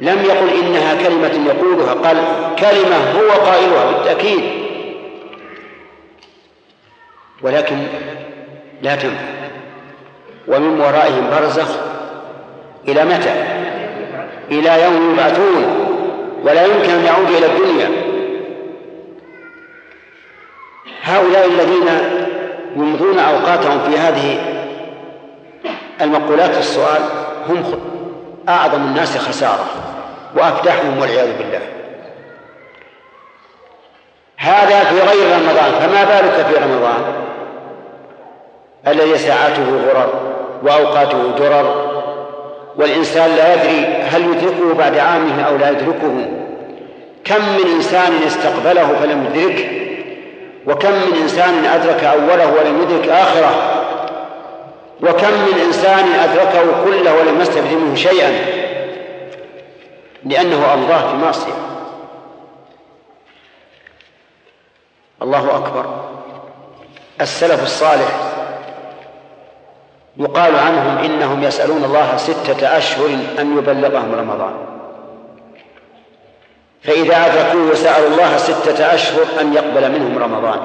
لم يقل إنها كلمة يقولها قال كلمة هو قائلها بالتأكيد. ولكن لا تنفع. ومن ورائهم برزخ إلى متى؟ إلى يوم يبعثون ولا يمكن أن يعود إلى الدنيا. هؤلاء الذين يمضون أوقاتهم في هذه المقولات السؤال هم أعظم الناس خسارة وأفدحهم والعياذ بالله. هذا في غير رمضان فما بالك في رمضان؟ الذي ساعاته غرر وأوقاته درر والإنسان لا يدري هل يدركه بعد عامه أو لا يدركه. كم من إنسان استقبله فلم يدركه؟ وكم من إنسان أدرك أوله ولم يدرك آخره؟ وكم من إنسان أدركه كله ولم يستفد منه شيئا؟ لأنه أمضاه في معصية. الله أكبر. السلف الصالح يقال عنهم إنهم يسألون الله ستة أشهر أن يبلغهم رمضان. فإذا أدركوه سألوا الله ستة أشهر أن يقبل منهم رمضان.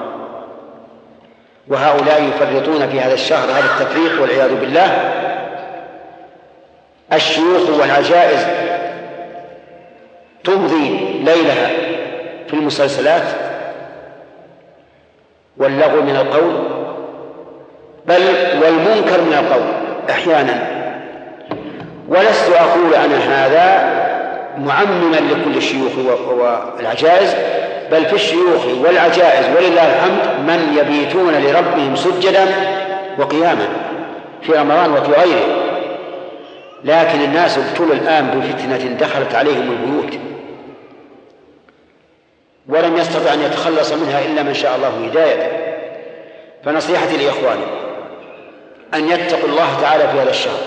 وهؤلاء يفرطون في هذا الشهر هذا التفريط والعياذ بالله. الشيوخ والعجائز تمضي ليلها في المسلسلات واللغو من القول بل والمنكر من القول أحيانا. ولست أقول أنا هذا معمما لكل الشيوخ والعجائز بل في الشيوخ والعجائز ولله الحمد من يبيتون لربهم سجدا وقياما في رمضان وفي غيره. لكن الناس ابتلوا الآن بفتنة دخلت عليهم البيوت ولم يستطع أن يتخلص منها إلا من شاء الله هدايته فنصيحتي لإخواني أن يتقوا الله تعالى في هذا الشهر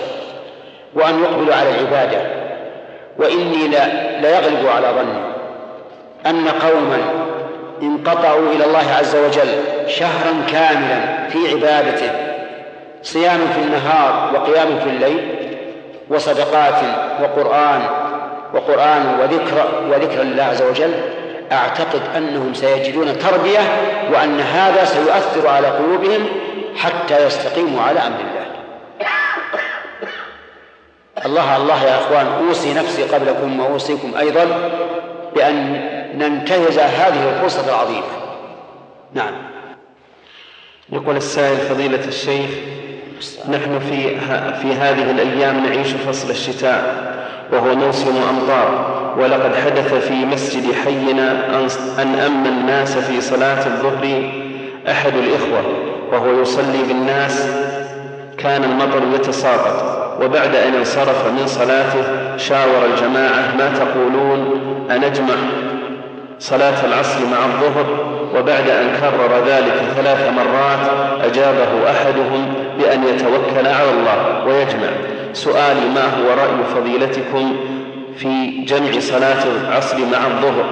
وأن يقبلوا على العبادة وإني لا, لا يغلب على ظني أن قوما انقطعوا إلى الله عز وجل شهرا كاملا في عبادته صيام في النهار وقيام في الليل وصدقات وقرآن وقرآن وذكر وذكر الله عز وجل أعتقد أنهم سيجدون تربية وأن هذا سيؤثر على قلوبهم حتى يستقيموا على أمر الله. الله الله يا أخوان أوصي نفسي قبلكم وأوصيكم أيضا بأن ننتهز هذه الفرصة العظيمة. نعم. يقول السائل فضيلة الشيخ نحن في في هذه الأيام نعيش فصل الشتاء وهو موسم أمطار ولقد حدث في مسجد حينا أن أما الناس في صلاة الظهر أحد الإخوة وهو يصلي بالناس كان المطر يتساقط وبعد أن انصرف من صلاته شاور الجماعة ما تقولون؟ أنجمع صلاة العصر مع الظهر؟ وبعد أن كرر ذلك ثلاث مرات أجابه أحدهم بأن يتوكل على الله ويجمع. سؤالي ما هو رأي فضيلتكم في جمع صلاة العصر مع الظهر؟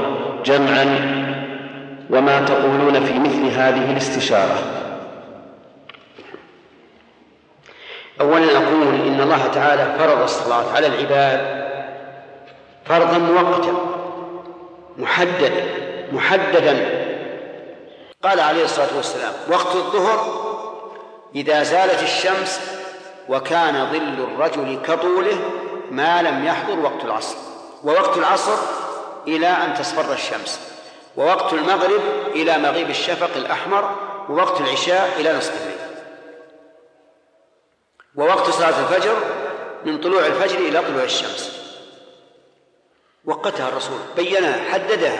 جمعا وما تقولون في مثل هذه الاستشارة؟ أولا أقول إن الله تعالى فرض الصلاة على العباد فرضا مؤقتا محددا محددا. قال عليه الصلاة والسلام وقت الظهر إذا زالت الشمس وكان ظل الرجل كطوله ما لم يحضر وقت العصر ووقت العصر إلى أن تصفر الشمس ووقت المغرب إلى مغيب الشفق الأحمر ووقت العشاء إلى نصف الليل. ووقت صلاة الفجر من طلوع الفجر إلى طلوع الشمس وقتها الرسول بينها حددها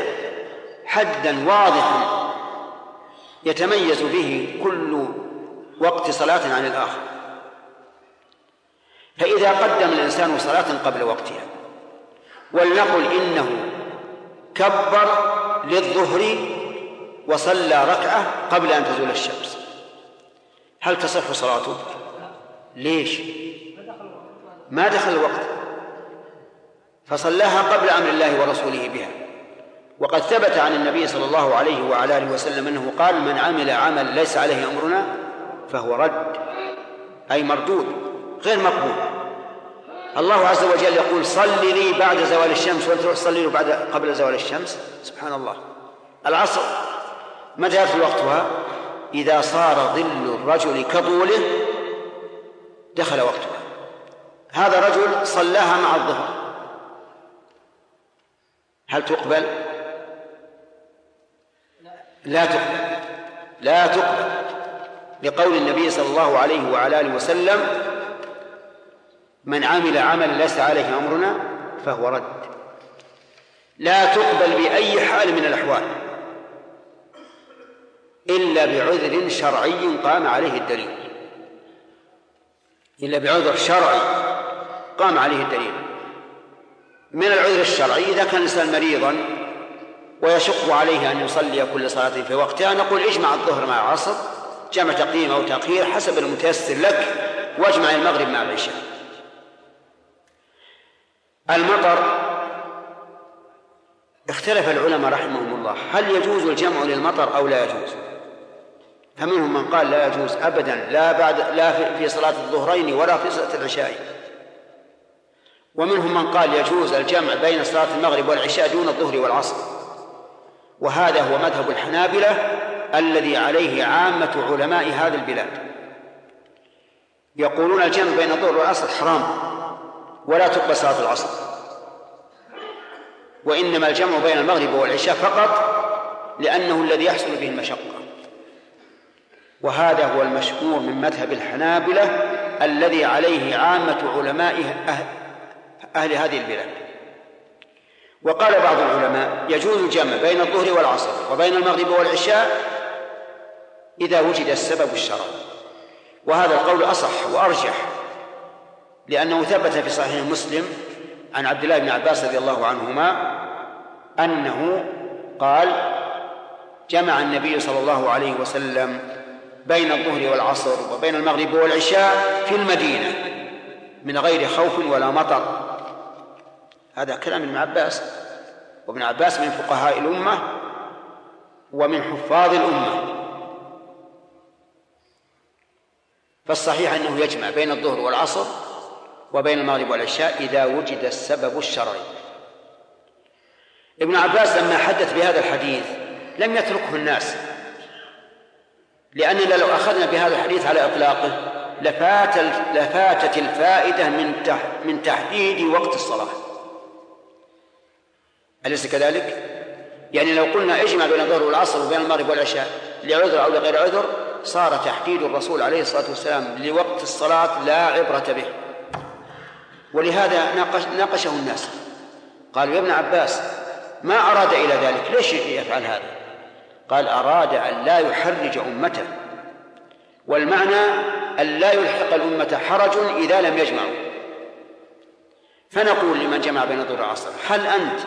حدا واضحا يتميز به كل وقت صلاة عن الآخر فإذا قدم الإنسان صلاة قبل وقتها ولنقل إنه كبر للظهر وصلى ركعة قبل أن تزول الشمس هل تصح صلاته؟ ليش؟ ما دخل الوقت. فصلاها قبل أمر الله ورسوله بها. وقد ثبت عن النبي صلى الله عليه وعلى آله وسلم أنه قال من عمل عمل ليس عليه أمرنا فهو رد أي مردود غير مقبول. الله عز وجل يقول صل لي بعد زوال الشمس. وأنت تروح تصلي له بعد قبل زوال الشمس؟ سبحان الله. العصر. متى يدخل وقتها؟ إذا صار ظل الرجل كطوله دخل وقتها هذا رجل صلاها مع الظهر. هل تقبل؟ لا تقبل. لا تقبل. لقول النبي صلى الله عليه وعلى آله وسلم من عمل عملا ليس عليه أمرنا فهو رد. لا تقبل بأي حال من الأحوال. إلا بعذر شرعي قام عليه الدليل. إلا بعذر شرعي. قام عليه الدليل. من العذر الشرعي إذا كان الإنسان مريضا ويشق عليه أن يصلي كل صلاة في وقتها نقول اجمع الظهر مع العصر جمع تقديم أو تأخير حسب المتيسر لك واجمع المغرب مع العشاء. المطر اختلف العلماء رحمهم الله هل يجوز الجمع للمطر أو لا يجوز؟ فمنهم من قال لا يجوز أبدا لا بعد لا في صلاة الظهرين ولا في صلاة العشاء. ومنهم من قال يجوز الجمع بين صلاة المغرب والعشاء دون الظهر والعصر. وهذا هو مذهب الحنابلة الذي عليه عامة علماء هذه البلاد. يقولون الجمع بين الظهر والعصر حرام ولا تقبل صلاة العصر. وإنما الجمع بين المغرب والعشاء فقط لأنه الذي يحصل به المشقة. وهذا هو المشهور من مذهب الحنابلة الذي عليه عامة علماء أهل, أهل هذه البلاد. وقال بعض العلماء يجوز الجمع بين الظهر والعصر وبين المغرب والعشاء إذا وجد السبب الشرعي. وهذا القول أصح وأرجح لأنه ثبت في صحيح مسلم عن عبد الله بن عباس رضي الله عنهما أنه قال جمع النبي صلى الله عليه وسلم بين الظهر والعصر وبين المغرب والعشاء في المدينة من غير خوف ولا مطر. هذا كلام ابن عباس. وابن عباس من فقهاء الأمة ومن حفاظ الأمة. فالصحيح أنه يجمع بين الظهر والعصر وبين المغرب والعشاء إذا وجد السبب الشرعي. ابن عباس لما حدث بهذا الحديث لم يتركه الناس. لأننا لو أخذنا بهذا الحديث على إطلاقه لفات لفاتت الفائدة من من تحديد وقت الصلاة. أليس كذلك؟ يعني لو قلنا اجمع بين الظهر والعصر وبين المغرب والعشاء لعذر أو لغير عذر صار تحديد الرسول عليه الصلاة والسلام لوقت الصلاة لا عبرة به. ولهذا ناقش ناقشه الناس. قالوا يا ابن عباس ما أراد إلى ذلك؟ ليش يفعل هذا؟ قال أراد أن لا يحرج أمته. والمعنى أن لا يلحق الأمة حرج إذا لم يجمعوا. فنقول لمن جمع بين الظهر والعصر هل أنت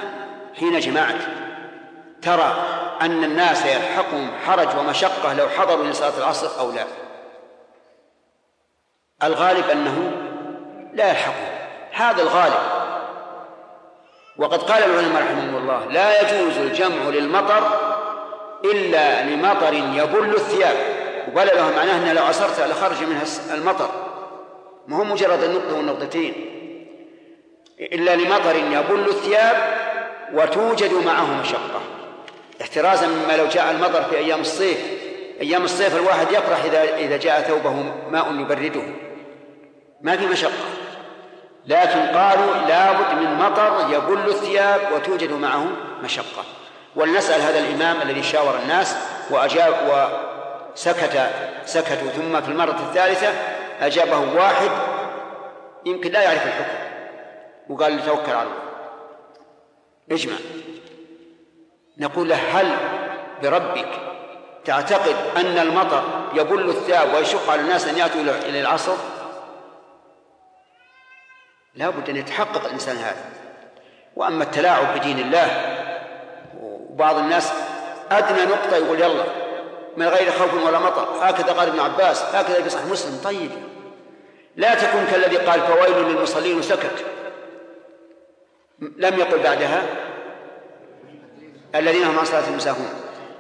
حين جمعت ترى أن الناس يلحقهم حرج ومشقة لو حضروا لصلاة العصر أو لا؟ الغالب أنه لا يلحقهم. هذا الغالب. وقد قال العلماء رحمهم الله لا يجوز الجمع للمطر إلا لمطر يبل الثياب. وبل له معناه أن لو عصرت لخرج منها المطر. ما هو مجرد النقطة والنقطتين. إلا لمطر يبل الثياب وتوجد معه مشقة. احترازا مما لو جاء المطر في أيام الصيف. أيام الصيف الواحد يفرح إذا إذا جاء ثوبه ماء يبرده. ما في مشقة. لكن قالوا لابد من مطر يبل الثياب وتوجد معه مشقة. ولنسأل هذا الإمام الذي شاور الناس وأجاب وسكت سكتوا ثم في المرة الثالثة أجابه واحد يمكن لا يعرف الحكم وقال توكل على الله. اجمع. نقول له هل بربك تعتقد أن المطر يبل الثياب ويشق على الناس أن يأتوا إلى العصر؟ لا بد أن يتحقق الإنسان هذا. وأما التلاعب بدين الله وبعض الناس أدنى نقطة يقول يلا من غير خوف ولا مطر. هكذا قال ابن عباس هكذا في صحيح مسلم. طيب. لا تكن كالذي قال فويل للمصلين وسكت. لم يقل بعدها. الذين هم عن صلاتهم ساهون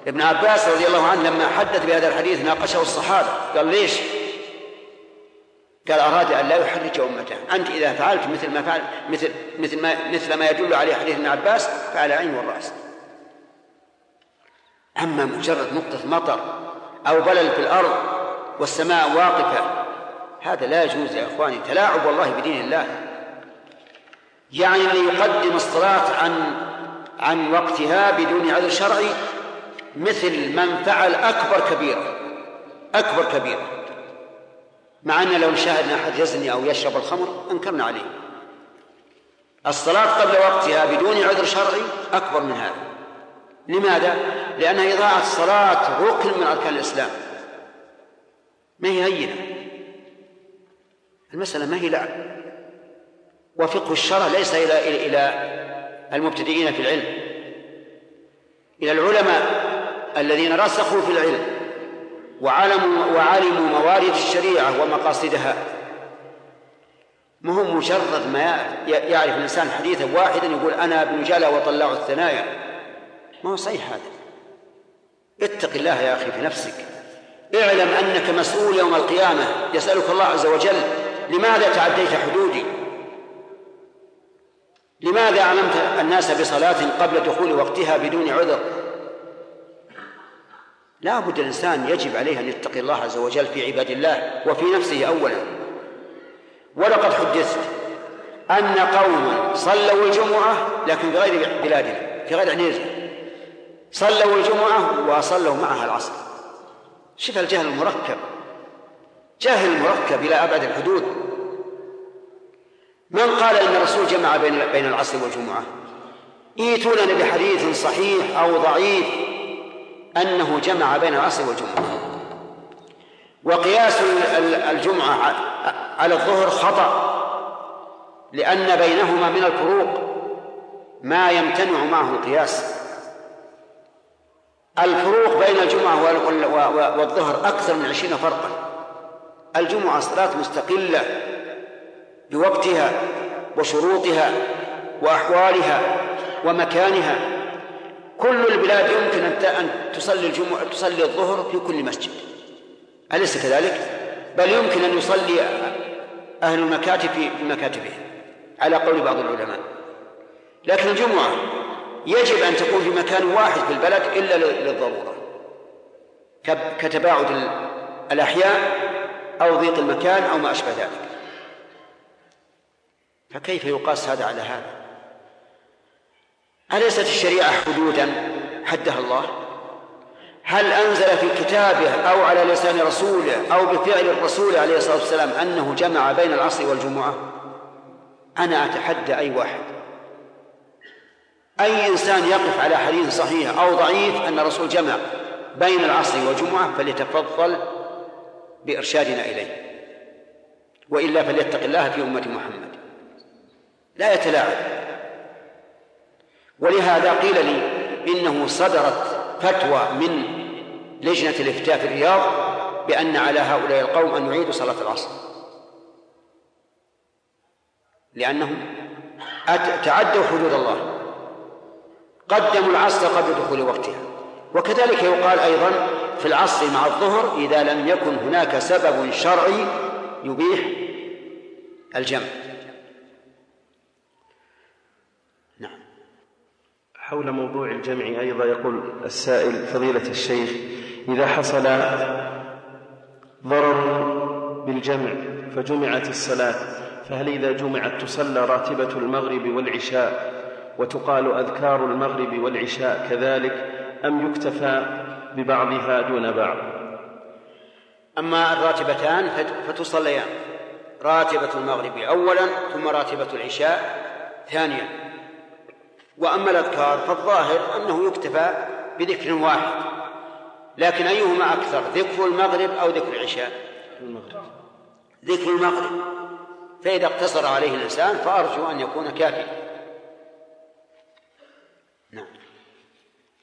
ابن عباس رضي الله عنه لما حدث بهذا الحديث ناقشه الصحابة. قال ليش؟ قال أراد أن لا يحرج أمته. أنت إذا فعلت مثل ما فعل مثل مثل ما مثل ما يدل عليه حديث ابن عباس فعلى العين والرأس. أما مجرد نقطة مطر أو بلل في الأرض والسماء واقفة هذا لا يجوز يا إخواني. تلاعب والله بدين الله. يعني أن يقدم الصلاة عن عن وقتها بدون عذر شرعي مثل من فعل أكبر كبيرة أكبر كبيرة مع أن لو شاهدنا أحد يزني أو يشرب الخمر أنكرنا عليه. الصلاة قبل وقتها بدون عذر شرعي أكبر من هذا. لماذا؟ لأن إضاعة الصلاة ركن من أركان الإسلام. ما هي هينة؟ المسألة ما هي لعب. وفقه الشرع ليس إلى إلى المبتدئين في العلم. إلى العلماء الذين رسخوا في العلم وعلموا وعلموا موارد الشريعة ومقاصدها. ما هو مجرد ما يعرف الإنسان حديثا واحدا يقول أنا ابن جلا وطلع الثنايا. ما هو صحيح هذا؟ اتق الله يا أخي في نفسك. اعلم أنك مسؤول يوم القيامة. يسألك الله عز وجل لماذا تعديت حدودي؟ لماذا علمت الناس بصلاة قبل دخول وقتها بدون عذر؟ لا بد الإنسان يجب عليه أن يتقي الله عز وجل في عباد الله وفي نفسه أولا. ولقد حدثت أن قوما صلوا الجمعة لكن في غير بلادنا في غير عنيزة. صلوا الجمعة وصلوا معها العصر. شوف الجهل المركب. جهل مركب إلى أبعد الحدود. من قال إن الرسول جمع بين بين العصر والجمعة؟ ايتوننا بحديث صحيح أو ضعيف أنه جمع بين العصر والجمعة. وقياس الجمعة على الظهر خطأ لأن بينهما من الفروق. ما يمتنع معه القياس. الفروق بين الجمعة والظهر أكثر من عشرين فرقا. الجمعة صلاة مستقلة بوقتها وشروطها وأحوالها ومكانها. كل البلاد يمكن أن تصلي الجمعة تصلي الظهر في كل مسجد. أليس كذلك؟ بل يمكن أن يصلي أهل المكاتب في مكاتبهم. على قول بعض العلماء. لكن الجمعة يجب أن تكون في مكان واحد في البلد إلا للضرورة. كتباعد الأحياء أو ضيق المكان أو ما أشبه ذلك. فكيف يقاس هذا على هذا؟ أليست الشريعة حدودا حدها الله؟ هل أنزل في كتابه أو على لسان رسوله أو بفعل الرسول عليه الصلاة والسلام أنه جمع بين العصر والجمعة؟ أنا أتحدى أي واحد. أي إنسان يقف على حديث صحيح أو ضعيف أن الرسول جمع بين العصر والجمعة فليتفضل بإرشادنا إليه وإلا فليتق الله في أمة محمد. لا يتلاعب. ولهذا قيل لي إنه صدرت فتوى من لجنة الإفتاء في الرياض بأن على هؤلاء القوم أن يعيدوا صلاة العصر. لأنهم تعدوا حدود الله. قدموا العصر قبل دخول وقتها. وكذلك يقال أيضا في العصر مع الظهر إذا لم يكن هناك سبب شرعي يبيح الجمع. نعم. حول موضوع الجمع أيضا يقول السائل فضيلة الشيخ إذا حصل ضرر بالجمع فجمعت الصلاة فهل إذا جمعت تصلى راتبة المغرب والعشاء وتقال أذكار المغرب والعشاء كذلك أم يكتفى ببعضها دون بعض؟ أما الراتبتان فتصليان. راتبة المغرب أولا ثم راتبة العشاء ثانيا. وأما الأذكار فالظاهر أنه يكتفى بذكر واحد. لكن أيهما أكثر ذكر المغرب أو ذكر العشاء؟ المغرب. ذكر المغرب. فإذا اقتصر عليه الإنسان فأرجو أن يكون كافيا نعم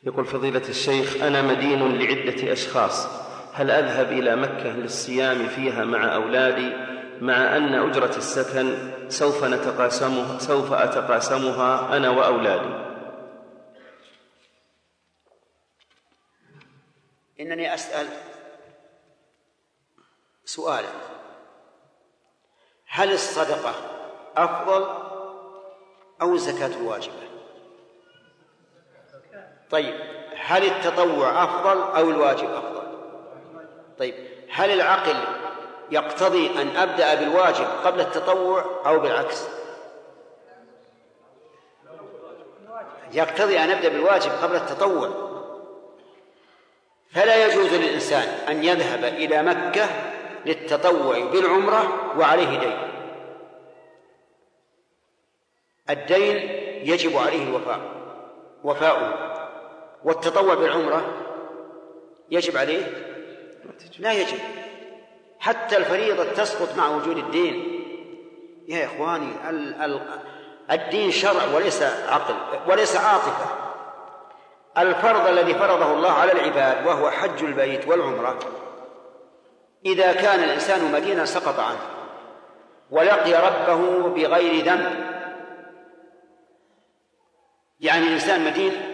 يقول فضيلة الشيخ أنا مدين لعدة أشخاص. هل أذهب إلى مكة للصيام فيها مع أولادي مع أن أجرة السكن سوف نتقاسمها سوف أتقاسمها أنا وأولادي؟ إنني أسأل سؤالا هل الصدقة أفضل أو الزكاة الواجبة طيب هل التطوع أفضل أو الواجب أفضل؟ طيب هل العقل يقتضي أن أبدأ بالواجب قبل التطوع أو بالعكس؟ يقتضي أن أبدأ بالواجب قبل التطوع. فلا يجوز للإنسان أن يذهب إلى مكة للتطوع بالعمرة وعليه دين. الدين يجب عليه الوفاء وفاؤه. والتطوع بالعمرة يجب عليه؟ لا يجب. حتى الفريضة تسقط مع وجود الدين. يا إخواني الدين شرع وليس عقل وليس عاطفة. الفرض الذي فرضه الله على العباد وهو حج البيت والعمرة إذا كان الإنسان مدينا سقط عنه ولقي ربه بغير ذنب. يعني الإنسان مدين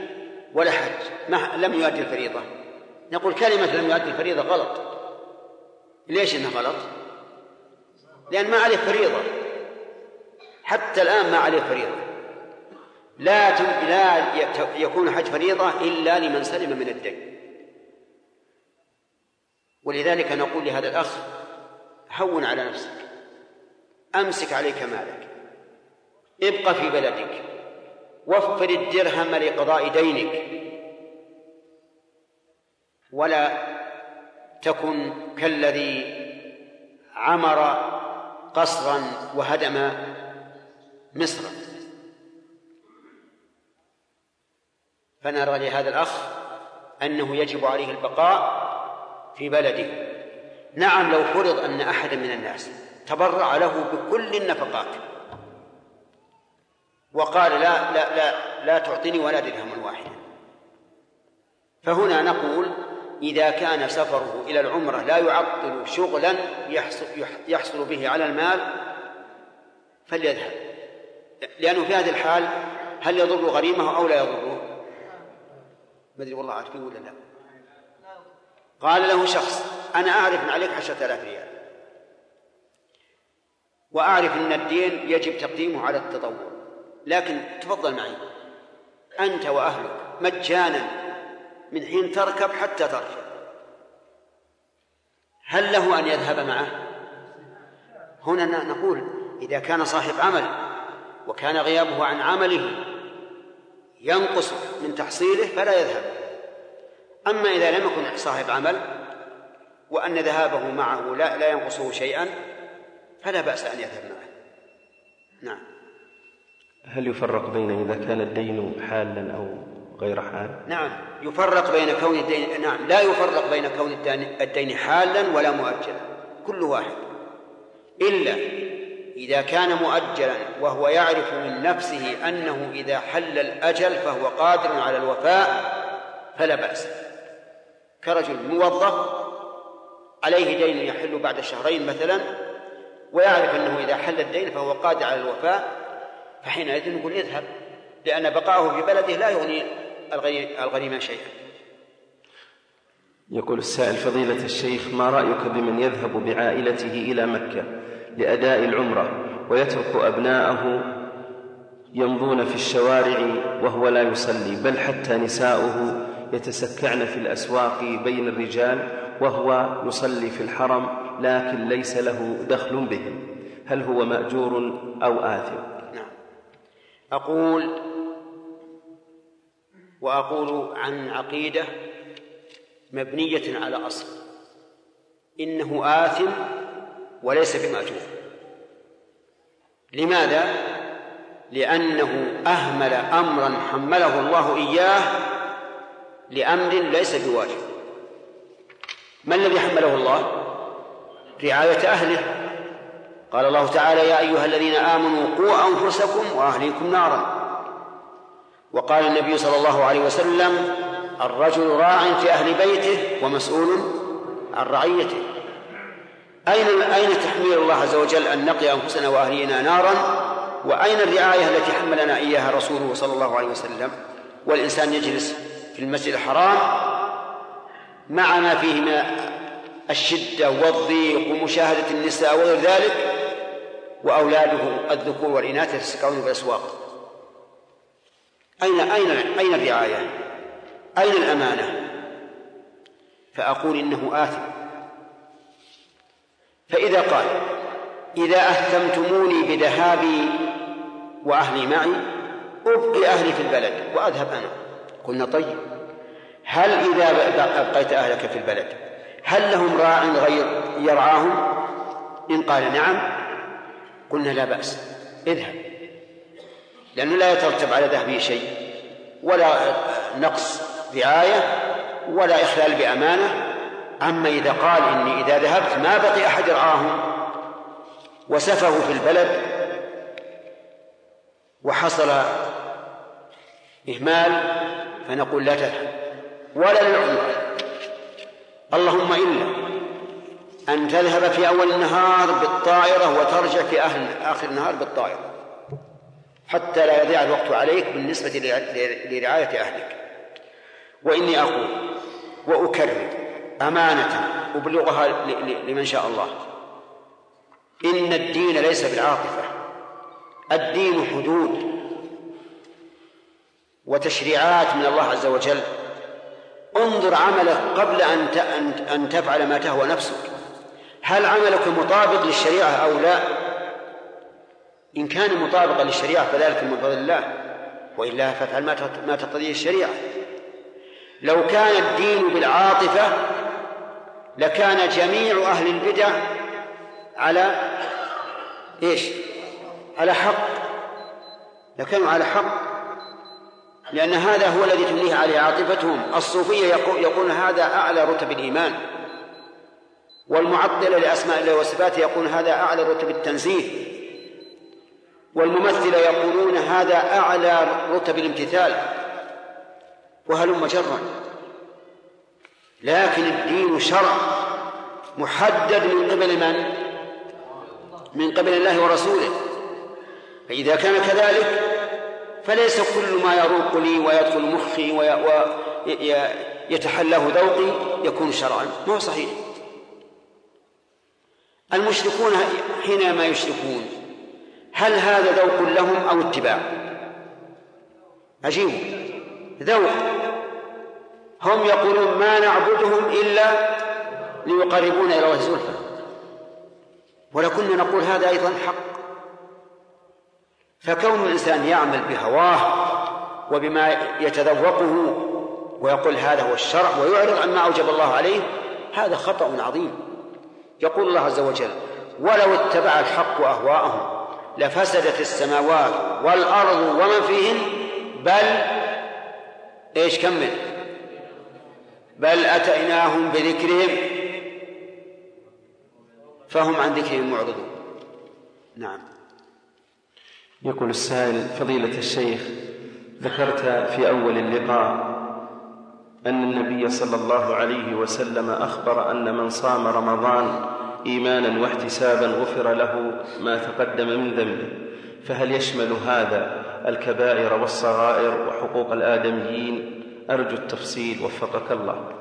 ولا حج ما لم يؤدي الفريضة. نقول كلمة لم يؤدي الفريضة غلط. ليش إنها غلط؟ لأن ما عليه فريضة. حتى الآن ما عليه فريضة. لا لا يكون حج فريضة إلا لمن سلم من الدين. ولذلك نقول لهذا الأخ هون على نفسك. أمسك عليك مالك. ابقى في بلدك. وفر الدرهم لقضاء دينك. ولا تكن كالذي عمر قصرا وهدم مصرا فنرى لهذا الأخ أنه يجب عليه البقاء في بلده. نعم لو فرض أن أحدا من الناس تبرع له بكل النفقات وقال لا لا لا لا تعطيني ولا درهما واحدا فهنا نقول إذا كان سفره إلى العمرة لا يعطل شغلا يحصل, يحصل به على المال فليذهب لأنه في هذه الحال هل يضر غريمه أو لا يضره؟ ما أدري والله عارفين ولا لا؟ قال له شخص أنا أعرف أن عليك عشرة آلاف ريال وأعرف أن الدين يجب تقديمه على التطوع لكن تفضل معي. أنت وأهلك مجانا من حين تركب حتى تركب هل له أن يذهب معه؟ هنا نقول إذا كان صاحب عمل وكان غيابه عن عمله ينقص من تحصيله فلا يذهب. أما إذا لم يكن صاحب عمل وأن ذهابه معه لا, لا ينقصه شيئا فلا بأس أن يذهب معه. نعم. هل يفرق بين إذا كان الدين حالا أو غير حال؟ نعم يفرق بين كون الدين نعم لا يفرق بين كون الدين حالا ولا مؤجلا كل واحد. إلا إذا كان مؤجلا وهو يعرف من نفسه أنه إذا حل الأجل فهو قادر على الوفاء فلا بأس. كرجل موظف عليه دين يحل بعد شهرين مثلا ويعرف أنه إذا حل الدين فهو قادر على الوفاء فحينئذ نقول اذهب لأن بقاؤه في بلده لا يغني الغنيمة شيئا. يقول السائل فضيلة الشيخ ما رأيك بمن يذهب بعائلته إلى مكة لأداء العمرة ويترك أبناءه يمضون في الشوارع وهو لا يصلي بل حتى نساؤه يتسكعن في الأسواق بين الرجال وهو يصلي في الحرم لكن ليس له دخل بهم هل هو مأجور أو آثم؟ أقول وأقول عن عقيدة مبنية على أصل إنه آثم وليس بمأجور لماذا؟ لأنه أهمل أمرا حمله الله إياه لأمر ليس بواجب ما الذي حمله الله؟ رعاية أهله قال الله تعالى يا أيها الذين آمنوا قوا أنفسكم وأهليكم نارا. وقال النبي صلى الله عليه وسلم الرجل راع في أهل بيته ومسؤول عن رعيته. أين أين تحميل الله عز وجل أن نقي أنفسنا وأهلينا نارا؟ وأين الرعاية التي حملنا إياها رسوله صلى الله عليه وسلم؟ والإنسان يجلس في المسجد الحرام. مع ما فيه من الشدة والضيق ومشاهدة النساء وغير ذلك وأولاده الذكور والإناث يتسكعون في الأسواق أين أين أين الرعاية؟ أين الأمانة؟ فأقول إنه آثم فإذا قال إذا أهتمتموني بذهابي وأهلي معي أبقي أهلي في البلد وأذهب أنا قلنا طيب هل إذا أبقيت أهلك في البلد هل لهم راع غير يرعاهم؟ إن قال نعم قلنا لا بأس. اذهب. لأنه لا يترتب على ذهبه شيء ولا نقص رعاية ولا إخلال بأمانة. أما إذا قال إني إذا ذهبت ما بقي أحد يرعاهم. وسفهوا في البلد وحصل إهمال فنقول لا تذهب. ولا للعمرة اللهم إلا أن تذهب في أول النهار بالطائرة وترجع في أهل آخر النهار بالطائرة حتى لا يضيع الوقت عليك بالنسبة لرعاية أهلك. وإني أقول وأكرر أمانة أبلغها لمن شاء الله. إن الدين ليس بالعاطفة. الدين حدود وتشريعات من الله عز وجل. انظر عملك قبل أن أن تفعل ما تهوى نفسك. هل عملك مطابق للشريعة أو لا؟ إن كان مطابقا للشريعة فذلك من فضل الله وإلا فافعل ما تقتضيه الشريعة. لو كان الدين بالعاطفة لكان جميع أهل البدع على إيش؟ على حق. لكانوا على حق. لأن هذا هو الذي تمليه عليه عاطفتهم. الصوفية يقول هذا أعلى رتب الإيمان. والمعطلة لأسماء الله وصفاته يقول هذا أعلى رتب التنزيه. والممثلة يقولون هذا أعلى رتب الامتثال. وهلم جرا. لكن الدين شرع محدد من قبل من؟ من قبل الله ورسوله. فإذا كان كذلك فليس كل ما يروق لي ويدخل مخي ويتحلاه ذوقي يكون شرعا. ما هو صحيح. المشركون حينما يشركون هل هذا ذوق لهم أو اتباع؟ عجيب. ذوق. هم يقولون ما نعبدهم إلا ليقربونا إلى الله زلفى ولكنا نقول هذا أيضا حق. فكون الإنسان يعمل بهواه وبما يتذوقه ويقول هذا هو الشرع ويعرض عما أوجب الله عليه هذا خطأ عظيم. يقول الله عز وجل ولو اتبع الحق أهواءهم لفسدت السماوات والأرض ومن فيهن بل إيش كمل؟ بل أتيناهم بذكرهم فهم عن ذكرهم معرضون. نعم. يقول السائل فضيلة الشيخ ذكرت في أول اللقاء أن النبي صلى الله عليه وسلم أخبر أن من صام رمضان إيمانا واحتسابا غفر له ما تقدم من ذنبه. فهل يشمل هذا الكبائر والصغائر وحقوق الآدميين؟ أرجو التفصيل وفقك الله.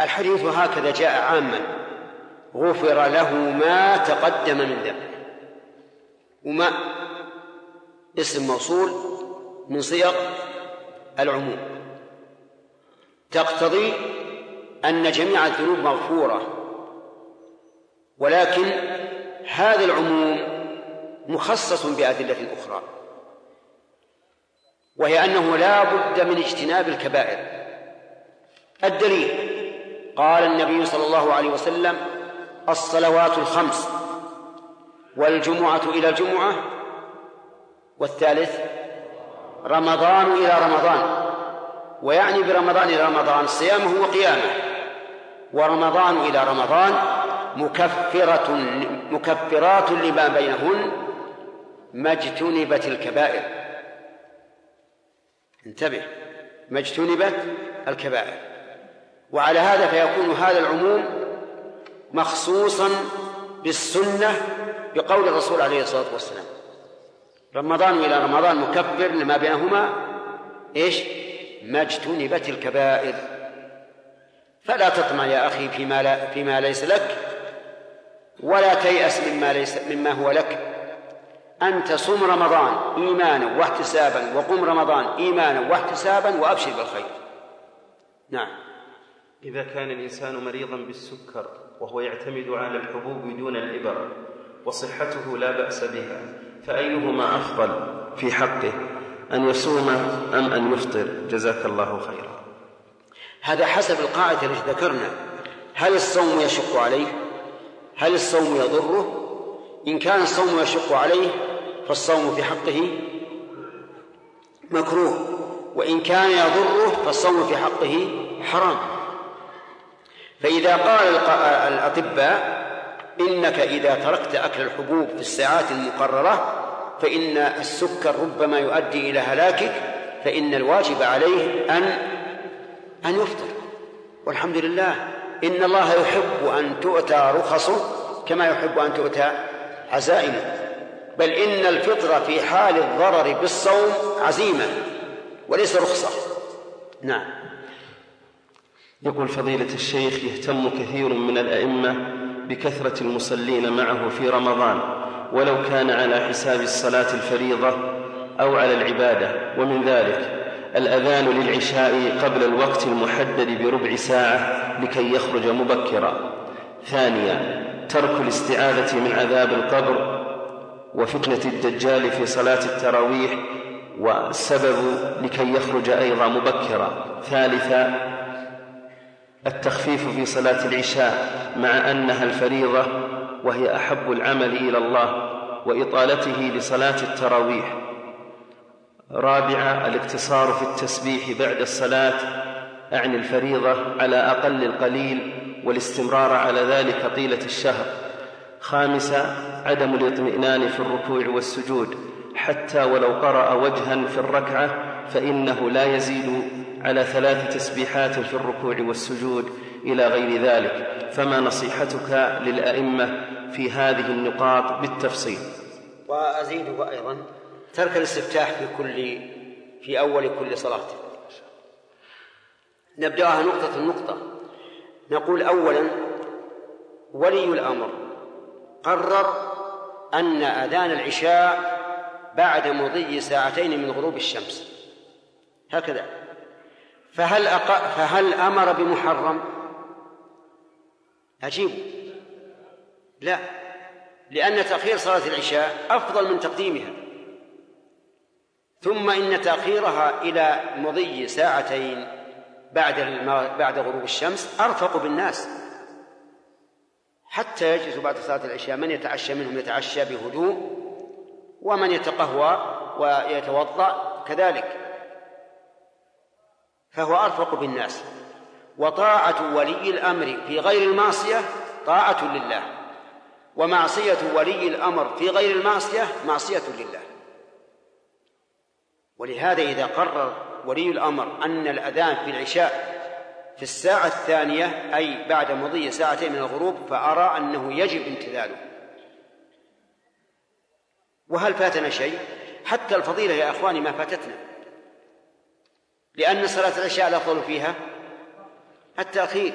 الحديث هكذا جاء عاما غفر له ما تقدم من ذنبه. وما. اسم موصول من صيغ العموم. تقتضي أن جميع الذنوب مغفورة. ولكن هذا العموم مخصص بأدلة أخرى. وهي أنه لا بد من اجتناب الكبائر. الدليل قال النبي صلى الله عليه وسلم الصلوات الخمس. والجمعة إلى الجمعة والثالث رمضان إلى رمضان. ويعني برمضان إلى رمضان صيامه وقيامه. ورمضان إلى رمضان مكفرة مكفرات لما بينهن ما اجتنبت الكبائر. انتبه ما اجتنبت الكبائر. وعلى هذا فيكون هذا العموم مخصوصا بالسنة بقول الرسول عليه الصلاة والسلام. رمضان إلى رمضان مكفر لما بينهما إيش؟ ما اجتنبت الكبائر. فلا تطمع يا أخي فيما, لا فيما ليس لك ولا تيأس مما, ليس مما هو لك. أن تصوم رمضان إيمانا واحتسابا وقم رمضان إيمانا واحتسابا وأبشر بالخير. نعم. إذا كان الإنسان مريضا بالسكر وهو يعتمد على الحبوب دون الإبر وصحته لا بأس بها فأيهما أفضل في حقه أن يصوم أم أن يفطر؟ جزاك الله خيرا. هذا حسب القاعدة التي ذكرنا. هل الصوم يشق عليه؟ هل الصوم يضره؟ إن كان الصوم يشق عليه فالصوم في حقه مكروه وإن كان يضره فالصوم في حقه حرام. فإذا قال الأطباء إنك إذا تركت أكل الحبوب في الساعات المقررة فإن السكر ربما يؤدي إلى هلاكك فإن الواجب عليه أن أن يفطر. والحمد لله إن الله يحب أن تؤتى رخصه كما يحب أن تؤتى عزائمه. بل إن الفطر في حال الضرر بالصوم عزيمة وليس رخصة. نعم. يقول فضيلة الشيخ يهتم كثير من الأئمة بكثرة المصلين معه في رمضان ولو كان على حساب الصلاة الفريضة أو على العبادة. ومن ذلك الأذان للعشاء قبل الوقت المحدد بربع ساعة لكي يخرج مبكرا. ثانيا ترك الاستعاذة من عذاب القبر وفتنة الدجال في صلاة التراويح والسبب لكي يخرج أيضا مبكرا. ثالثا التخفيف في صلاة العشاء مع أنها الفريضة وهي أحب العمل إلى الله وإطالته لصلاة التراويح. رابعة الاقتصار في التسبيح بعد الصلاة أعني الفريضة على أقل القليل والاستمرار على ذلك طيلة الشهر. خامسة عدم الاطمئنان في الركوع والسجود. حتى ولو قرأ وجها في الركعة فإنه لا يزيد على ثلاث تسبيحات في الركوع والسجود إلى غير ذلك. فما نصيحتك للأئمة في هذه النقاط بالتفصيل؟ وأزيده أيضا ترك الاستفتاح في كل في أول كل صلاة. نبدأها نقطة نقطة نقول أولا ولي الأمر قرر أن أذان العشاء بعد مضي ساعتين من غروب الشمس. هكذا. فهل أق... فهل أمر بمحرم؟ عجيب لا. لأن تأخير صلاة العشاء أفضل من تقديمها. ثم إن تأخيرها إلى مضي ساعتين بعد بعد غروب الشمس أرفق بالناس. حتى يجلس بعد صلاة العشاء من يتعشى منهم يتعشى بهدوء ومن يتقهوى ويتوضأ كذلك. فهو أرفق بالناس. وطاعة ولي الأمر في غير المعصية طاعة لله. ومعصية ولي الأمر في غير المعصية معصية لله. ولهذا إذا قرر ولي الأمر أن الأذان في العشاء في الساعة الثانية أي بعد مضي ساعتين من الغروب فأرى أنه يجب امتثاله. وهل فاتنا شيء؟ حتى الفضيلة يا أخواني ما فاتتنا. لأن صلاة العشاء الأفضل فيها. التأخير.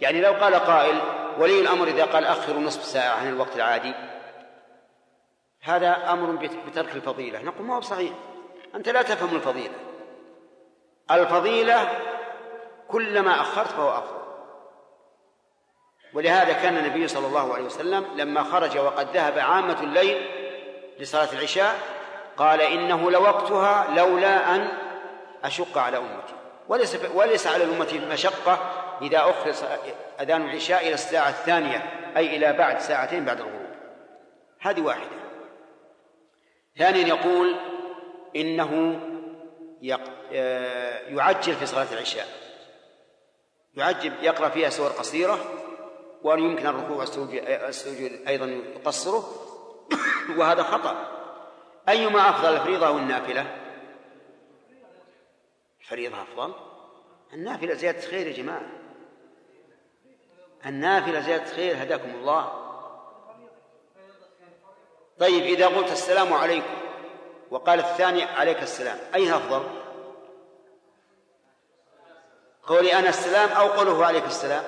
يعني لو قال قائل ولي الأمر إذا قال أخروا نصف ساعة عن الوقت العادي هذا أمر بترك الفضيلة. نقول ما هو صحيح أنت لا تفهم الفضيلة. الفضيلة كلما أخرت فهو أفضل. ولهذا كان النبي صلى الله عليه وسلم لما خرج وقد ذهب عامة الليل لصلاة العشاء قال إنه لوقتها لولا أن أشق على أمتي. وليس وليس على الأمة مشقة إذا أخر أذان العشاء إلى الساعة الثانية أي إلى بعد ساعتين بعد الغروب. هذه واحدة. ثانيا يقول إنه يعجل في صلاة العشاء. يعجل يقرأ فيها سور قصيرة ويمكن الركوع والسجود أيضا يقصره. [COUGHS] وهذا خطأ. أيما أفضل الفريضة أو النافلة؟ الفريضة أفضل؟ النافلة زيادة خير يا جماعة. النافلة زيادة خير هداكم الله. طيب إذا قلت السلام عليكم وقال الثاني عليك السلام أين أفضل؟ قولي أنا السلام أو قوله عليك السلام.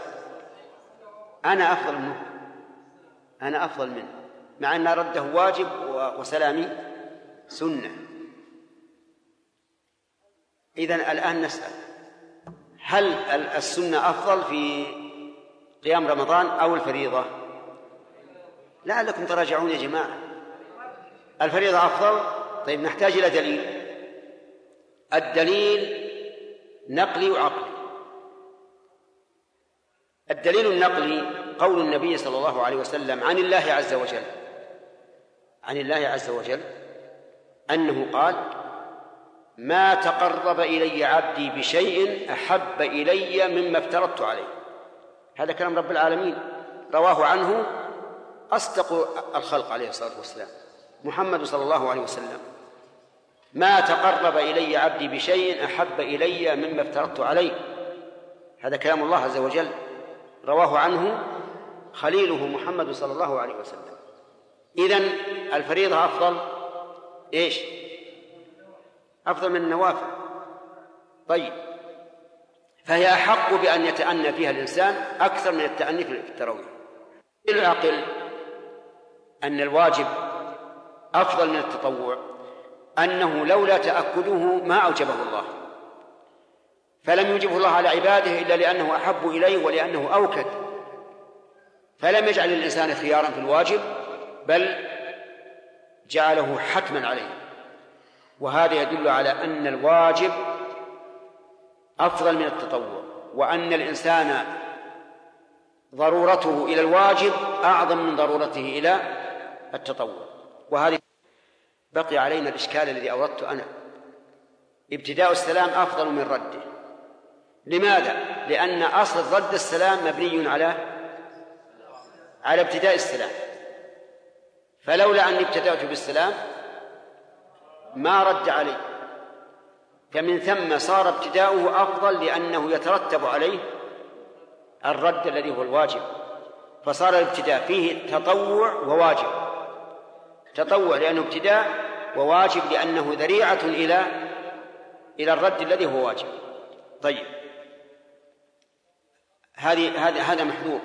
أنا أفضل منه. أنا أفضل منه مع أن رده واجب وسلامي سنة. إذن الآن نسأل هل السنة أفضل في قيام رمضان أو الفريضة؟ لعلكم تراجعون يا جماعة. الفريضة أفضل؟ طيب نحتاج إلى دليل. الدليل نقلي وعقلي. الدليل النقلي قول النبي صلى الله عليه وسلم عن الله عز وجل. عن الله عز وجل أنه قال ما تقرب إلي عبدي بشيء أحب إلي مما افترضت عليه. هذا كلام رب العالمين. رواه عنه أصدق الخلق عليه الصلاة والسلام. محمد صلى الله عليه وسلم. ما تقرب إلي عبدي بشيء أحب إلي مما افترضت عليه. هذا كلام الله عز وجل. رواه عنه خليله محمد صلى الله عليه وسلم. إذن الفريضة أفضل. إيش؟ أفضل من النوافل. طيب. فهي أحق بأن يتأنى فيها الإنسان أكثر من التأني في التراويح العقل أن الواجب أفضل من التطوع أنه لولا تأكده ما أوجبه الله. فلم يوجبه الله على عباده إلا لأنه أحب إليه ولأنه أوكد. فلم يجعل الإنسان خيارا في الواجب بل جعله حتما عليه. وهذا يدل على أن الواجب أفضل من التطوع وأن الإنسان ضرورته إلى الواجب أعظم من ضرورته إلى التطوع. وهذه بقي علينا الإشكال الذي أوردته أنا. ابتداء السلام أفضل من رده. لماذا؟ لأن أصل رد السلام مبني على على ابتداء السلام. فلولا أني ابتدأت بالسلام ما رد علي فمن ثم صار ابتداؤه أفضل لأنه يترتب عليه الرد الذي هو الواجب. فصار الابتداء فيه تطوع وواجب. تطوع لأنه ابتداء وواجب لأنه ذريعة إلى إلى الرد الذي هو واجب. طيب. هذه هذا هذا محذور.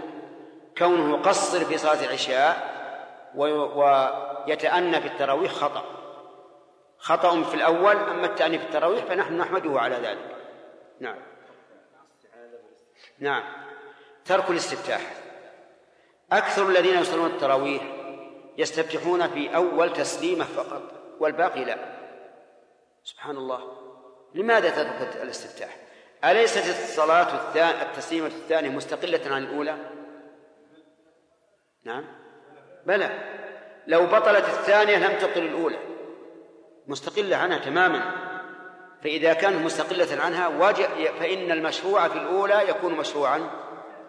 كونه يقصر في صلاة العشاء ويتأنى في التراويح خطأ. خطأ في الأول أما التأني في التراويح فنحن نحمده على ذلك. نعم. نعم. ترك الاستفتاح. أكثر الذين يصلون التراويح يستفتحون في أول تسليمة فقط والباقي لا. سبحان الله. لماذا تترك الاستفتاح؟ أليست الصلاة الثانية التسليمة الثانية مستقلة عن الأولى؟ نعم. بلى. لو بطلت الثانية لم تبطل الأولى. مستقلة عنها تماما. فإذا كانت مستقلة عنها فإن المشروع في الأولى يكون مشروعا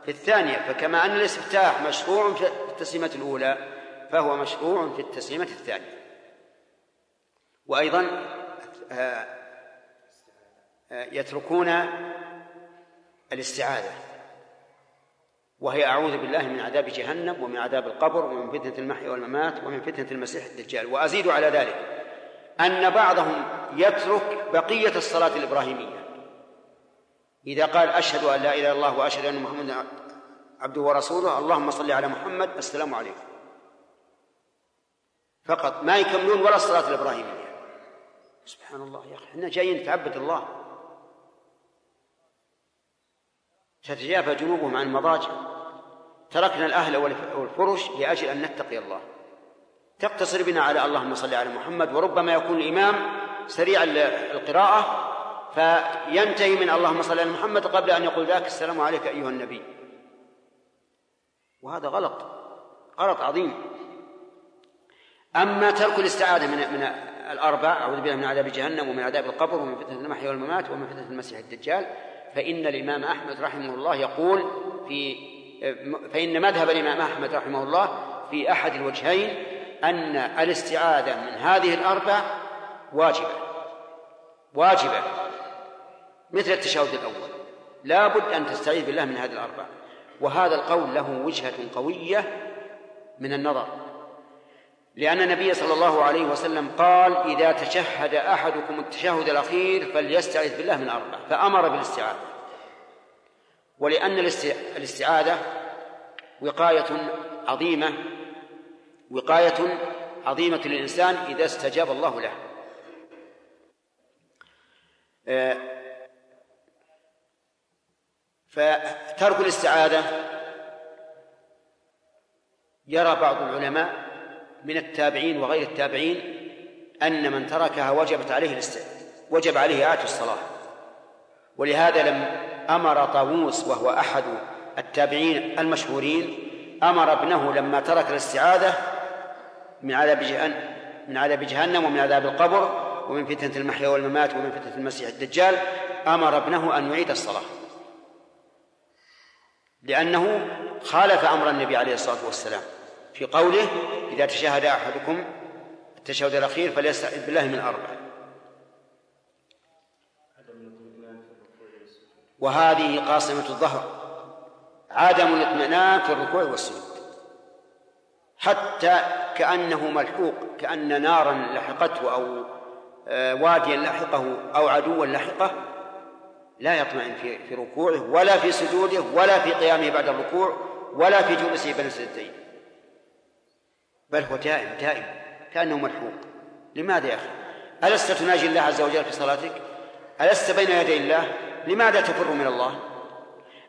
في الثانية. فكما أن الاستفتاح مشروع في التسليمة الأولى فهو مشروع في التسليمة الثانية. وأيضا آه، يتركون الاستعاذة. وهي أعوذ بالله من عذاب جهنم ومن عذاب القبر ومن فتنة المحيا والممات ومن فتنة المسيح الدجال. وأزيد على ذلك. أن بعضهم يترك بقية الصلاة الإبراهيمية. إذا قال أشهد أن لا إله إلا الله وأشهد أن محمدا عبده ورسوله اللهم صل على محمد السلام عليكم. فقط ما يكملون ولا الصلاة الإبراهيمية. سبحان الله يا أخي إحنا جايين نتعبد الله. تتجافى جنوبهم عن المضاجع تركنا الأهل والفرش لأجل أن نتقي الله. تقتصر بنا على اللهم صل على محمد وربما يكون الإمام سريع القراءة فينتهي من اللهم صل على محمد قبل أن يقول ذاك السلام عليك أيها النبي. وهذا غلط غلط عظيم. أما ترك الاستعاذة من من الأربع أعوذ بالله من عذاب جهنم ومن عذاب القبر ومن فتنة المحيا والممات ومن فتنة المسيح الدجال فإن الإمام أحمد رحمه الله يقول في فإن مذهب الإمام أحمد رحمه الله في أحد الوجهين أن الاستعاذة من هذه الأربع واجبة. واجبة. مثل التشهد الأول. لا بد أن تستعيذ بالله من هذه الأربع. وهذا القول له وجهة قوية من النظر. لأن النبي صلى الله عليه وسلم قال إذا تشهد أحدكم التشهد الأخير فليستعذ بالله من أربع فأمر بالاستعاذة. ولأن الاستعاذة وقاية عظيمة وقاية عظيمة للإنسان إذا استجاب الله له آه، فترك الاستعاذة يرى بعض العلماء من التابعين وغير التابعين أن من تركها وجبت عليه. وجب عليه إعادة الصلاة ولهذا لم أمر طاووس وهو أحد التابعين المشهورين أمر ابنه لما ترك الاستعاذة من عذاب جهنم من عذاب جهنم ومن عذاب القبر ومن فتنة المحيا والممات ومن فتنة المسيح الدجال أمر ابنه أن يعيد الصلاة. لأنه خالف أمر النبي عليه الصلاة والسلام في قوله إذا تشاهد أحدكم التشهد الأخير فليستعذ بالله من أربع. وهذه قاصمة الظهر عدم الاطمئنان في الركوع والسجود. حتى كأنه ملحوق كأن نارا لحقته أو آه، واديا لحقه أو عدوا لحقه لا يطمئن في في ركوعه ولا في سجوده ولا في قيامه بعد الركوع ولا في جلوسه بين السجدتين. بل هو دائم دائم كأنه ملحوق. لماذا يا أخي؟ ألست تناجي الله عز وجل في صلاتك؟ ألست بين يدي الله؟ لماذا تفر من الله؟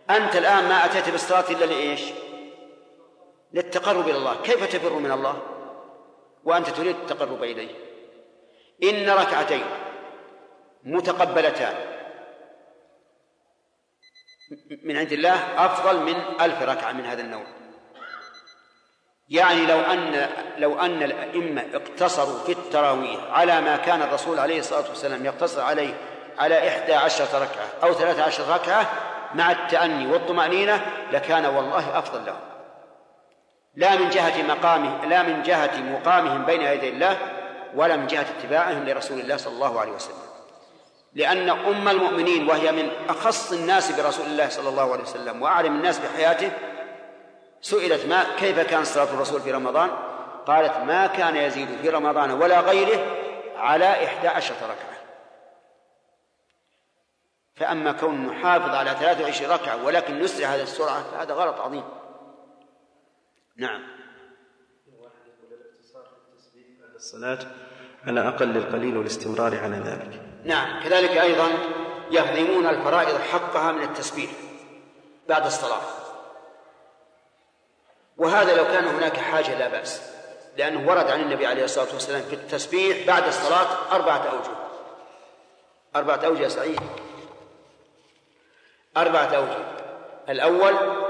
أنت الآن ما أتيت بالصلاة إلا لإيش؟ للتقرب إلى الله. كيف تفر من الله؟ وأنت تريد التقرب إليه. إن ركعتين متقبلتان من عند الله أفضل من ألف ركعة من هذا النوع. يعني لو أن لو أن الأئمة اقتصروا في التراويح على ما كان الرسول عليه الصلاة والسلام يقتصر عليه على إحدى عشرة ركعة أو ثلاثة عشر ركعة مع التأني والطمأنينة لكان والله أفضل لهم لا من جهة مقامه لا من جهة مقامهم بين يدي الله ولا من جهة اتباعهم لرسول الله صلى الله عليه وسلم. لأن أم المؤمنين وهي من أخص الناس برسول الله صلى الله عليه وسلم وأعلم الناس بحياته سئلت ما كيف كان صلاة الرسول في رمضان؟ قالت ما كان يزيد في رمضان ولا غيره على إحدى عشرة ركعة. فأما كون نحافظ على 23 ركعة ولكن نسرع هذه السرعة فهذا غلط عظيم. نعم. الصلاة على أقل القليل والاستمرار على ذلك. نعم كذلك أيضا يهضمون الفرائض حقها من التسبيح بعد الصلاة. وهذا لو كان هناك حاجة لا بأس لأنه ورد عن النبي عليه الصلاة والسلام في التسبيح بعد الصلاة أربعة أوجه. أربعة أوجه سعيد أربعة أوجه. الأول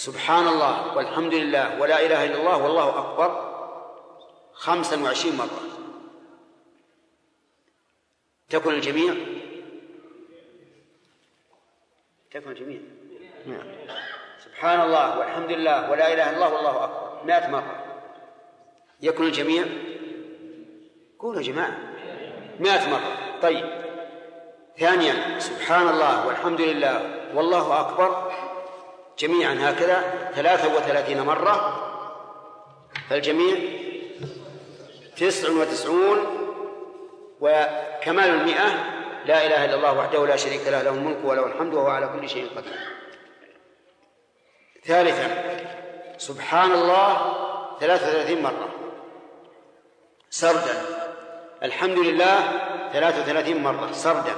سبحان الله والحمد لله ولا إله إلا الله والله أكبر خمسا وعشرين مرة. تكون الجميع؟ تكون الجميع. سبحان الله والحمد لله ولا إله إلا الله والله أكبر. مئة مرة. يكون الجميع؟ قولوا يا جماعة. مئة مرة. طيب. ثانيا. سبحان الله والحمد لله والله أكبر جميعا هكذا ثلاثة وثلاثين مرة فالجميع تسع وتسعون وكمال المئة. لا إله إلا الله وحده لا شريك له له الملك وله الحمد وهو على كل شيء قدير. ثالثا سبحان الله ثلاثة وثلاثين مرة. سردا الحمد لله ثلاثة وثلاثين مرة سردا.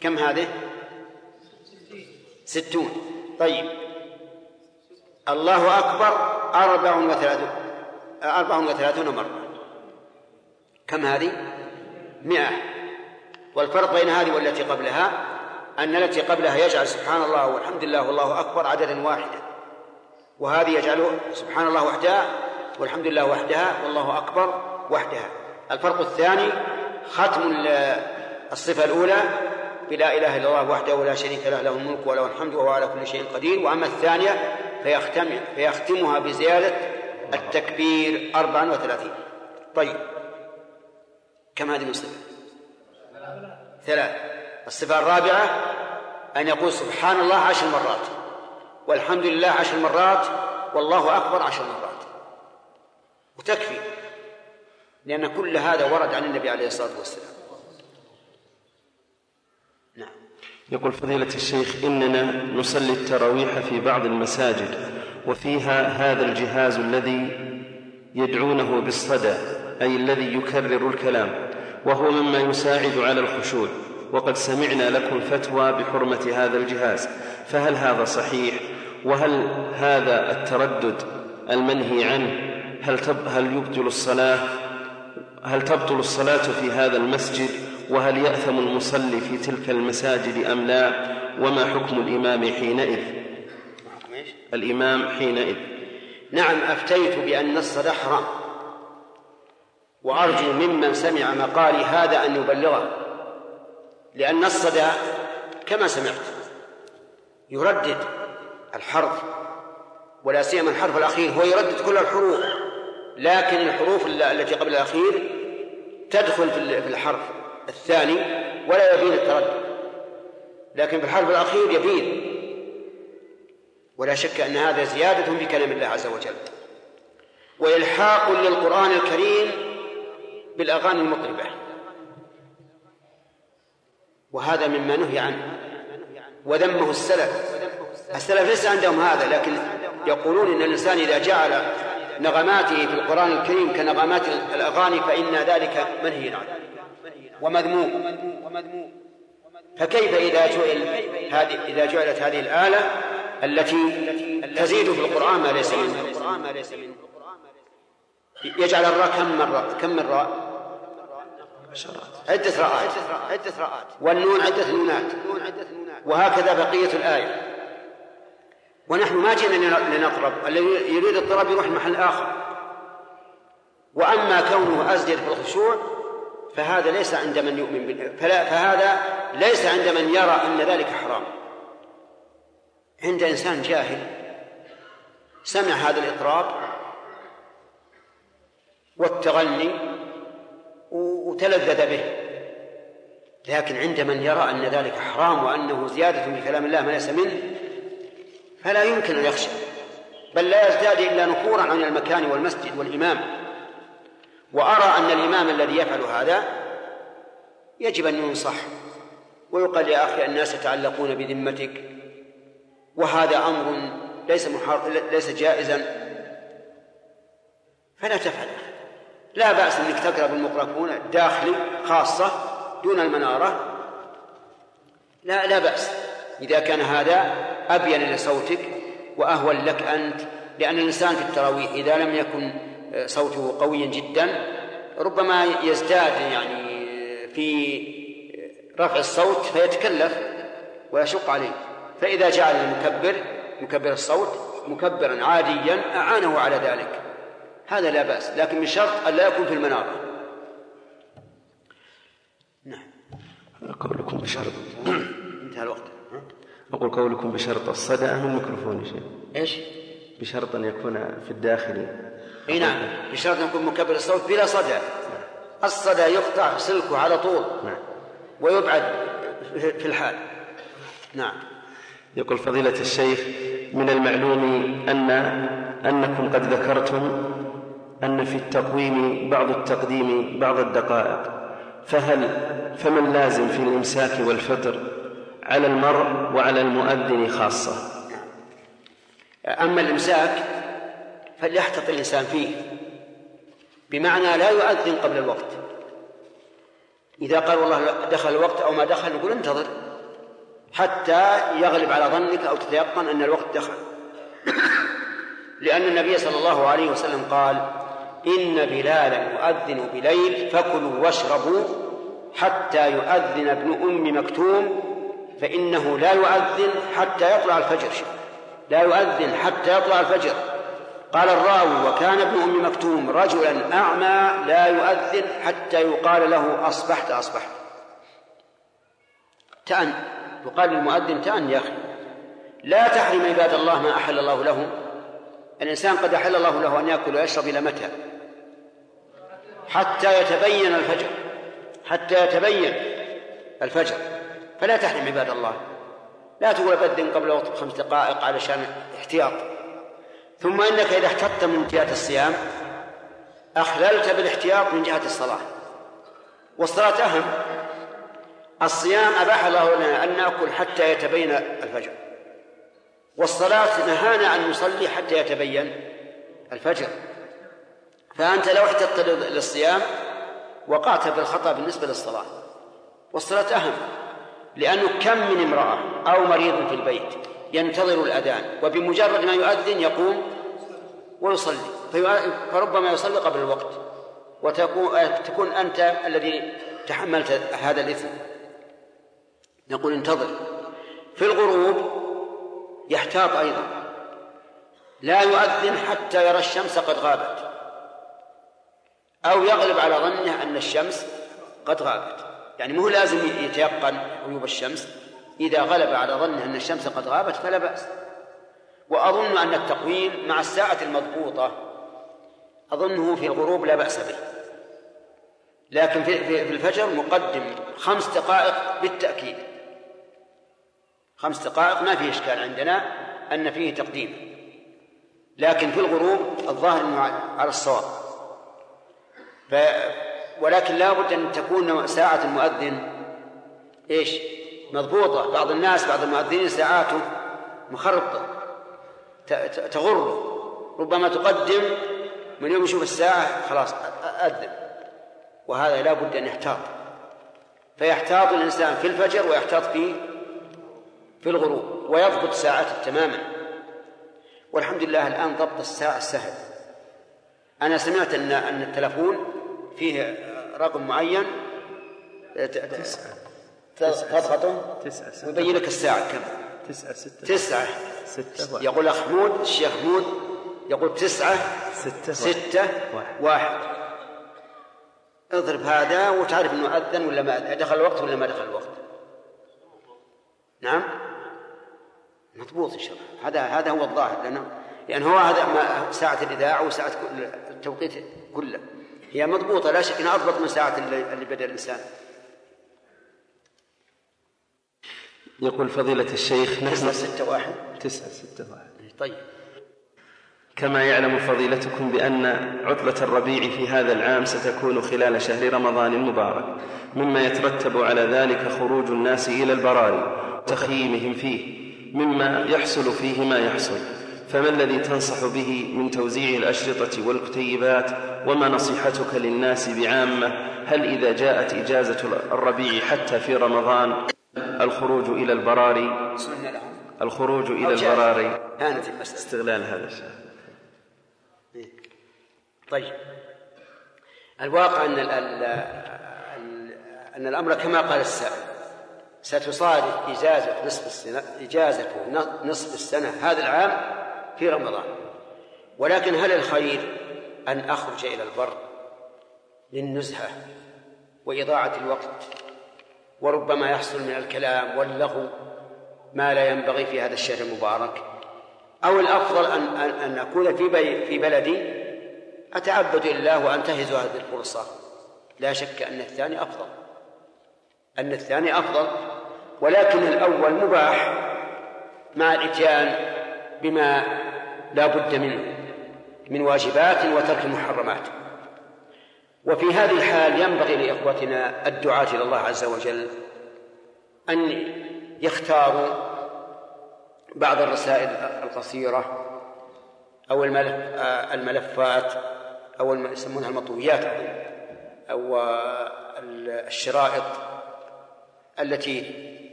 كم هذه؟ ستون. طيب. الله أكبر أربع وثلاثون أربع وثلاثون مرة. كم هذه؟ مئة. والفرق بين هذه والتي قبلها أن التي قبلها يجعل سبحان الله والحمد لله والله أكبر عددا واحدا. وهذه يجعل سبحان الله وحدها والحمد لله وحدها والله أكبر وحدها. الفرق الثاني ختم الصفة الأولى بلا إله إلا الله وحده لا شريك له له الملك وله الحمد وهو على كل شيء قدير. وأما الثانية فيختم فيختمها بزيادة التكبير أربعا وثلاثين. طيب. كم هذه الصفة ثلاث. الصفة الرابعة أن يقول سبحان الله عشر مرات والحمد لله عشر مرات والله أكبر عشر مرات. وتكفي لأن كل هذا ورد عن النبي عليه الصلاة والسلام نعم يقول فضيلة الشيخ إننا نصلي التراويح في بعض المساجد وفيها هذا الجهاز الذي يدعونه بالصدى أي الذي يكرر الكلام وهو مما يساعد على الخشوع وقد سمعنا لكم فتوى بحرمة هذا الجهاز. فهل هذا صحيح؟ وهل هذا التردد المنهي عنه هل, هل يبطل الصلاة هل تبطل الصلاة في هذا المسجد؟ وهل يأثم المصلي في تلك المساجد أم لا؟ وما حكم الإمام حينئذ؟ الإمام حينئذ. نعم أفتيت بأن الصلاة حرام وأرجو ممن سمع مقالي هذا أن يبلغه. لأن الصدى كما سمعت يردد الحرف ولا سيما الحرف الأخير هو يردد كل الحروف. لكن الحروف التي قبل الأخير تدخل في الحرف. الثاني ولا يبين التردد. لكن في الحرف الأخير يبين. ولا شك أن هذا زيادة في كلام الله عز وجل. وإلحاق للقرآن الكريم بالأغاني المطربة. وهذا مما نهي عنه. وذمه السلف. السلف ليس عندهم هذا لكن يقولون إن الإنسان إذا جعل نغماته في القرآن الكريم كنغمات الأغاني فإن ذلك منهي عنه. ومذموم. فكيف إذا جعل هذه إذا جعلت هذه الآلة التي تزيد في القرآن ما ليس منه يجعل الراء كم مرة كم من راء؟ عدة راءات. عدة راءات والنون عدة نونات. وهكذا بقية الآية. ونحن ما جئنا لنطرب الذي يريد الطرب يروح محل آخر. وأما كونه أزجد في الخشوع فهذا ليس عند من يؤمن فلا فهذا ليس عند من يرى أن ذلك حرام. عند إنسان جاهل سمع هذا الإطراب والتغني وتلذذ به. لكن عند من يرى أن ذلك حرام وأنه زيادة في كلام الله ما ليس منه فلا يمكن أن يخشى. بل لا يزداد إلا نفورا عن المكان والمسجد والإمام. وأرى أن الإمام الذي يفعل هذا يجب أن ينصح ويقال يا أخي الناس يتعلقون بذمتك وهذا أمر ليس محار... ليس جائزا. فلا تفعل. لا بأس أنك تقرأ بالمقرفون الداخلي خاصة دون المنارة. لا لا بأس. إذا كان هذا أبين لصوتك وأهون لك أنت لأن الإنسان في التراويح إذا لم يكن صوته قويا جدا ربما يزداد يعني في رفع الصوت فيتكلف ويشق عليه. فإذا جعل المكبر مكبر الصوت مكبرا عاديا أعانه على ذلك. هذا لا بأس لكن من شرط أن لا يكون في المنارة. نعم. قولكم بشرط. انتهى الوقت. أقول قولكم بشرط الصدى أم الميكروفون يا شيخ؟ إيش؟ بشرط أن يكون في الداخل إي نعم. بشرط أن يكون مكبر الصوت بلا صدى. الصدى يقطع سلكه على طول. نعم. ويبعد في الحال. نعم. يقول فضيلة الشيخ من المعلوم أن أنكم قد ذكرتم أن في التقويم بعض التقديم بعض الدقائق. فهل فمن لازم في الإمساك والفطر على المرء وعلى المؤذن خاصة؟ أما الإمساك فليحتط الإنسان فيه. بمعنى لا يؤذن قبل الوقت. إذا قال والله دخل الوقت أو ما دخل نقول انتظر حتى يغلب على ظنك أو تتيقن أن الوقت دخل. لأن النبي صلى الله عليه وسلم قال إن بلالا يؤذن بليل فكلوا واشربوا حتى يؤذن ابن أم مكتوم فإنه لا يؤذن حتى يطلع الفجر. لا يؤذن حتى يطلع الفجر. قال الراوي وكان ابن أم مكتوم رجلا أعمى لا يؤذن حتى يقال له أصبحت أصبحت. تأن يقال للمؤذن تأن يا أخي. لا تحرم عباد الله ما أحل الله لهم. الإنسان قد أحل الله له أن يأكل ويشرب إلى متى؟ حتى يتبين الفجر حتى يتبين الفجر. فلا تحرم عباد الله. لا تقول أبدن قبل وقت بخمس دقائق علشان احتياط. ثم إنك إذا احتطت من جهة الصيام أخللت بالاحتياط من جهة الصلاة. والصلاة أهم. الصيام أباح الله لنا أن نأكل حتى يتبين الفجر. والصلاة نهانا أن نصلي حتى يتبين الفجر. فأنت لو احتطت للصيام وقعت بالخطأ بالنسبة للصلاة. والصلاة أهم لأنه كم من امرأة أو مريض في البيت ينتظر الأذان وبمجرد ما يؤذن يقوم ويصلي فربما يصلي قبل الوقت وتكون أنت الذي تحملت هذا الإثم. نقول انتظر. في الغروب يحتاط أيضا. لا يؤذن حتى يرى الشمس قد غابت. أو يغلب على ظنه أن الشمس قد غابت. يعني مو لازم يتيقن غيوب الشمس. إذا غلب على ظنه أن الشمس قد غابت فلا بأس. وأظن أن التقويم مع الساعة المضبوطة أظنه في الغروب لا بأس به. لكن في الفجر مقدم خمس دقائق بالتأكيد. خمس دقائق ما في إشكال عندنا أن فيه تقديم. لكن في الغروب الظاهر أنه على الصواب. ف ولكن لا بد أن تكون ساعة المؤذن إيش؟ مضبوطة. بعض الناس بعض المؤذنين ساعاته مخرطة تغر. ربما تقدم من يوم يشوف الساعة خلاص أذن. وهذا لا بد أن يحتاط. فيحتاط الإنسان في الفجر ويحتاط في في الغروب ويضبط ساعته تماما. والحمد لله الآن ضبط الساعة سهل. أنا سمعت أن أن التلفون فيه رقم معين. تضغطه تسعة ويبين لك الساعة كم؟ تسعة ستة. تسعة. ستة واحد. يقول أخ حمود الشيخ حمود يقول تسعة ستة ستة واحد. واحد اضرب هذا وتعرف إنه أذن ولا ما أذن؟ دخل الوقت ولا ما دخل الوقت؟ نعم. مضبوط إن شاء الله. هذا هذا هو الظاهر لأنه لأن هو هذا ما ساعة الإذاعة وساعة التوقيت كله. هي مضبوطة لا شك إنها أضبط من ساعة اللي اللي بدأ الإنسان. يقول فضيلة الشيخ تسعة نحن ستة واحد. تسعة ستة واحد. طيب. كما يعلم فضيلتكم بأن عطلة الربيع في هذا العام ستكون خلال شهر رمضان المبارك مما يترتب على ذلك خروج الناس إلى البراري وتخييمهم فيه مما يحصل فيه ما يحصل. فما الذي تنصح به من توزيع الأشرطة والكتيبات وما نصيحتك للناس بعامة؟ هل إذا جاءت إجازة الربيع حتى في رمضان الخروج إلى البراري. سنة لهم الخروج إلى. البراري. هانت المسألة. استغلال هذا. الشيء طيب. الواقع أن ال ال ال أن الأمر كما قال السائل. ستصادف إجازة نصف السنة إجازة نصف السنة هذا العام في رمضان. ولكن هل الخير أن أخرج إلى البر للنزهة وإضاعة الوقت؟ وربما يحصل من الكلام واللغو ما لا ينبغي في هذا الشهر المبارك. أو الأفضل أن أن, أن أكون في في بلدي. أتعبد لله وأنتهز هذه الفرصة. لا شك أن الثاني أفضل. أن الثاني أفضل. ولكن الأول مباح مع الإتيان بما لا بد منه من واجبات وترك محرمات. وفي هذه الحال ينبغي لإخوتنا الدعاة إلى الله عز وجل أن يختاروا بعض الرسائل القصيرة أو الملف الملفات أو يسمونها المطويات أو الشرائط التي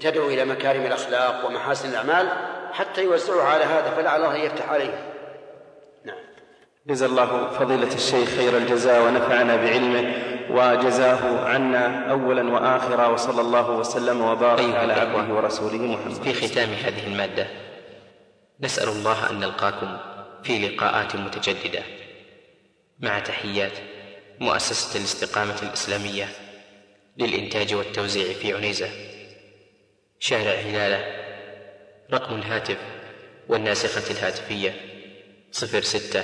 تدعو إلى مكارم الأخلاق ومحاسن الأعمال حتى يوزعها على هذا فلعل الله يفتح عليه نعم جزا الله فضيلة الشيخ خير الجزاء ونفعنا بعلمه وجزاه عنا أولا وآخرا وصلى الله وسلم وبارك على عبده ورسوله محمد. في ختام هذه المادة نسأل الله أن نلقاكم في لقاءات متجددة. مع تحيات مؤسسة الاستقامة الإسلامية للإنتاج والتوزيع في عنيزة. شارع هلالة رقم الهاتف والناسخة الهاتفية صفر ستة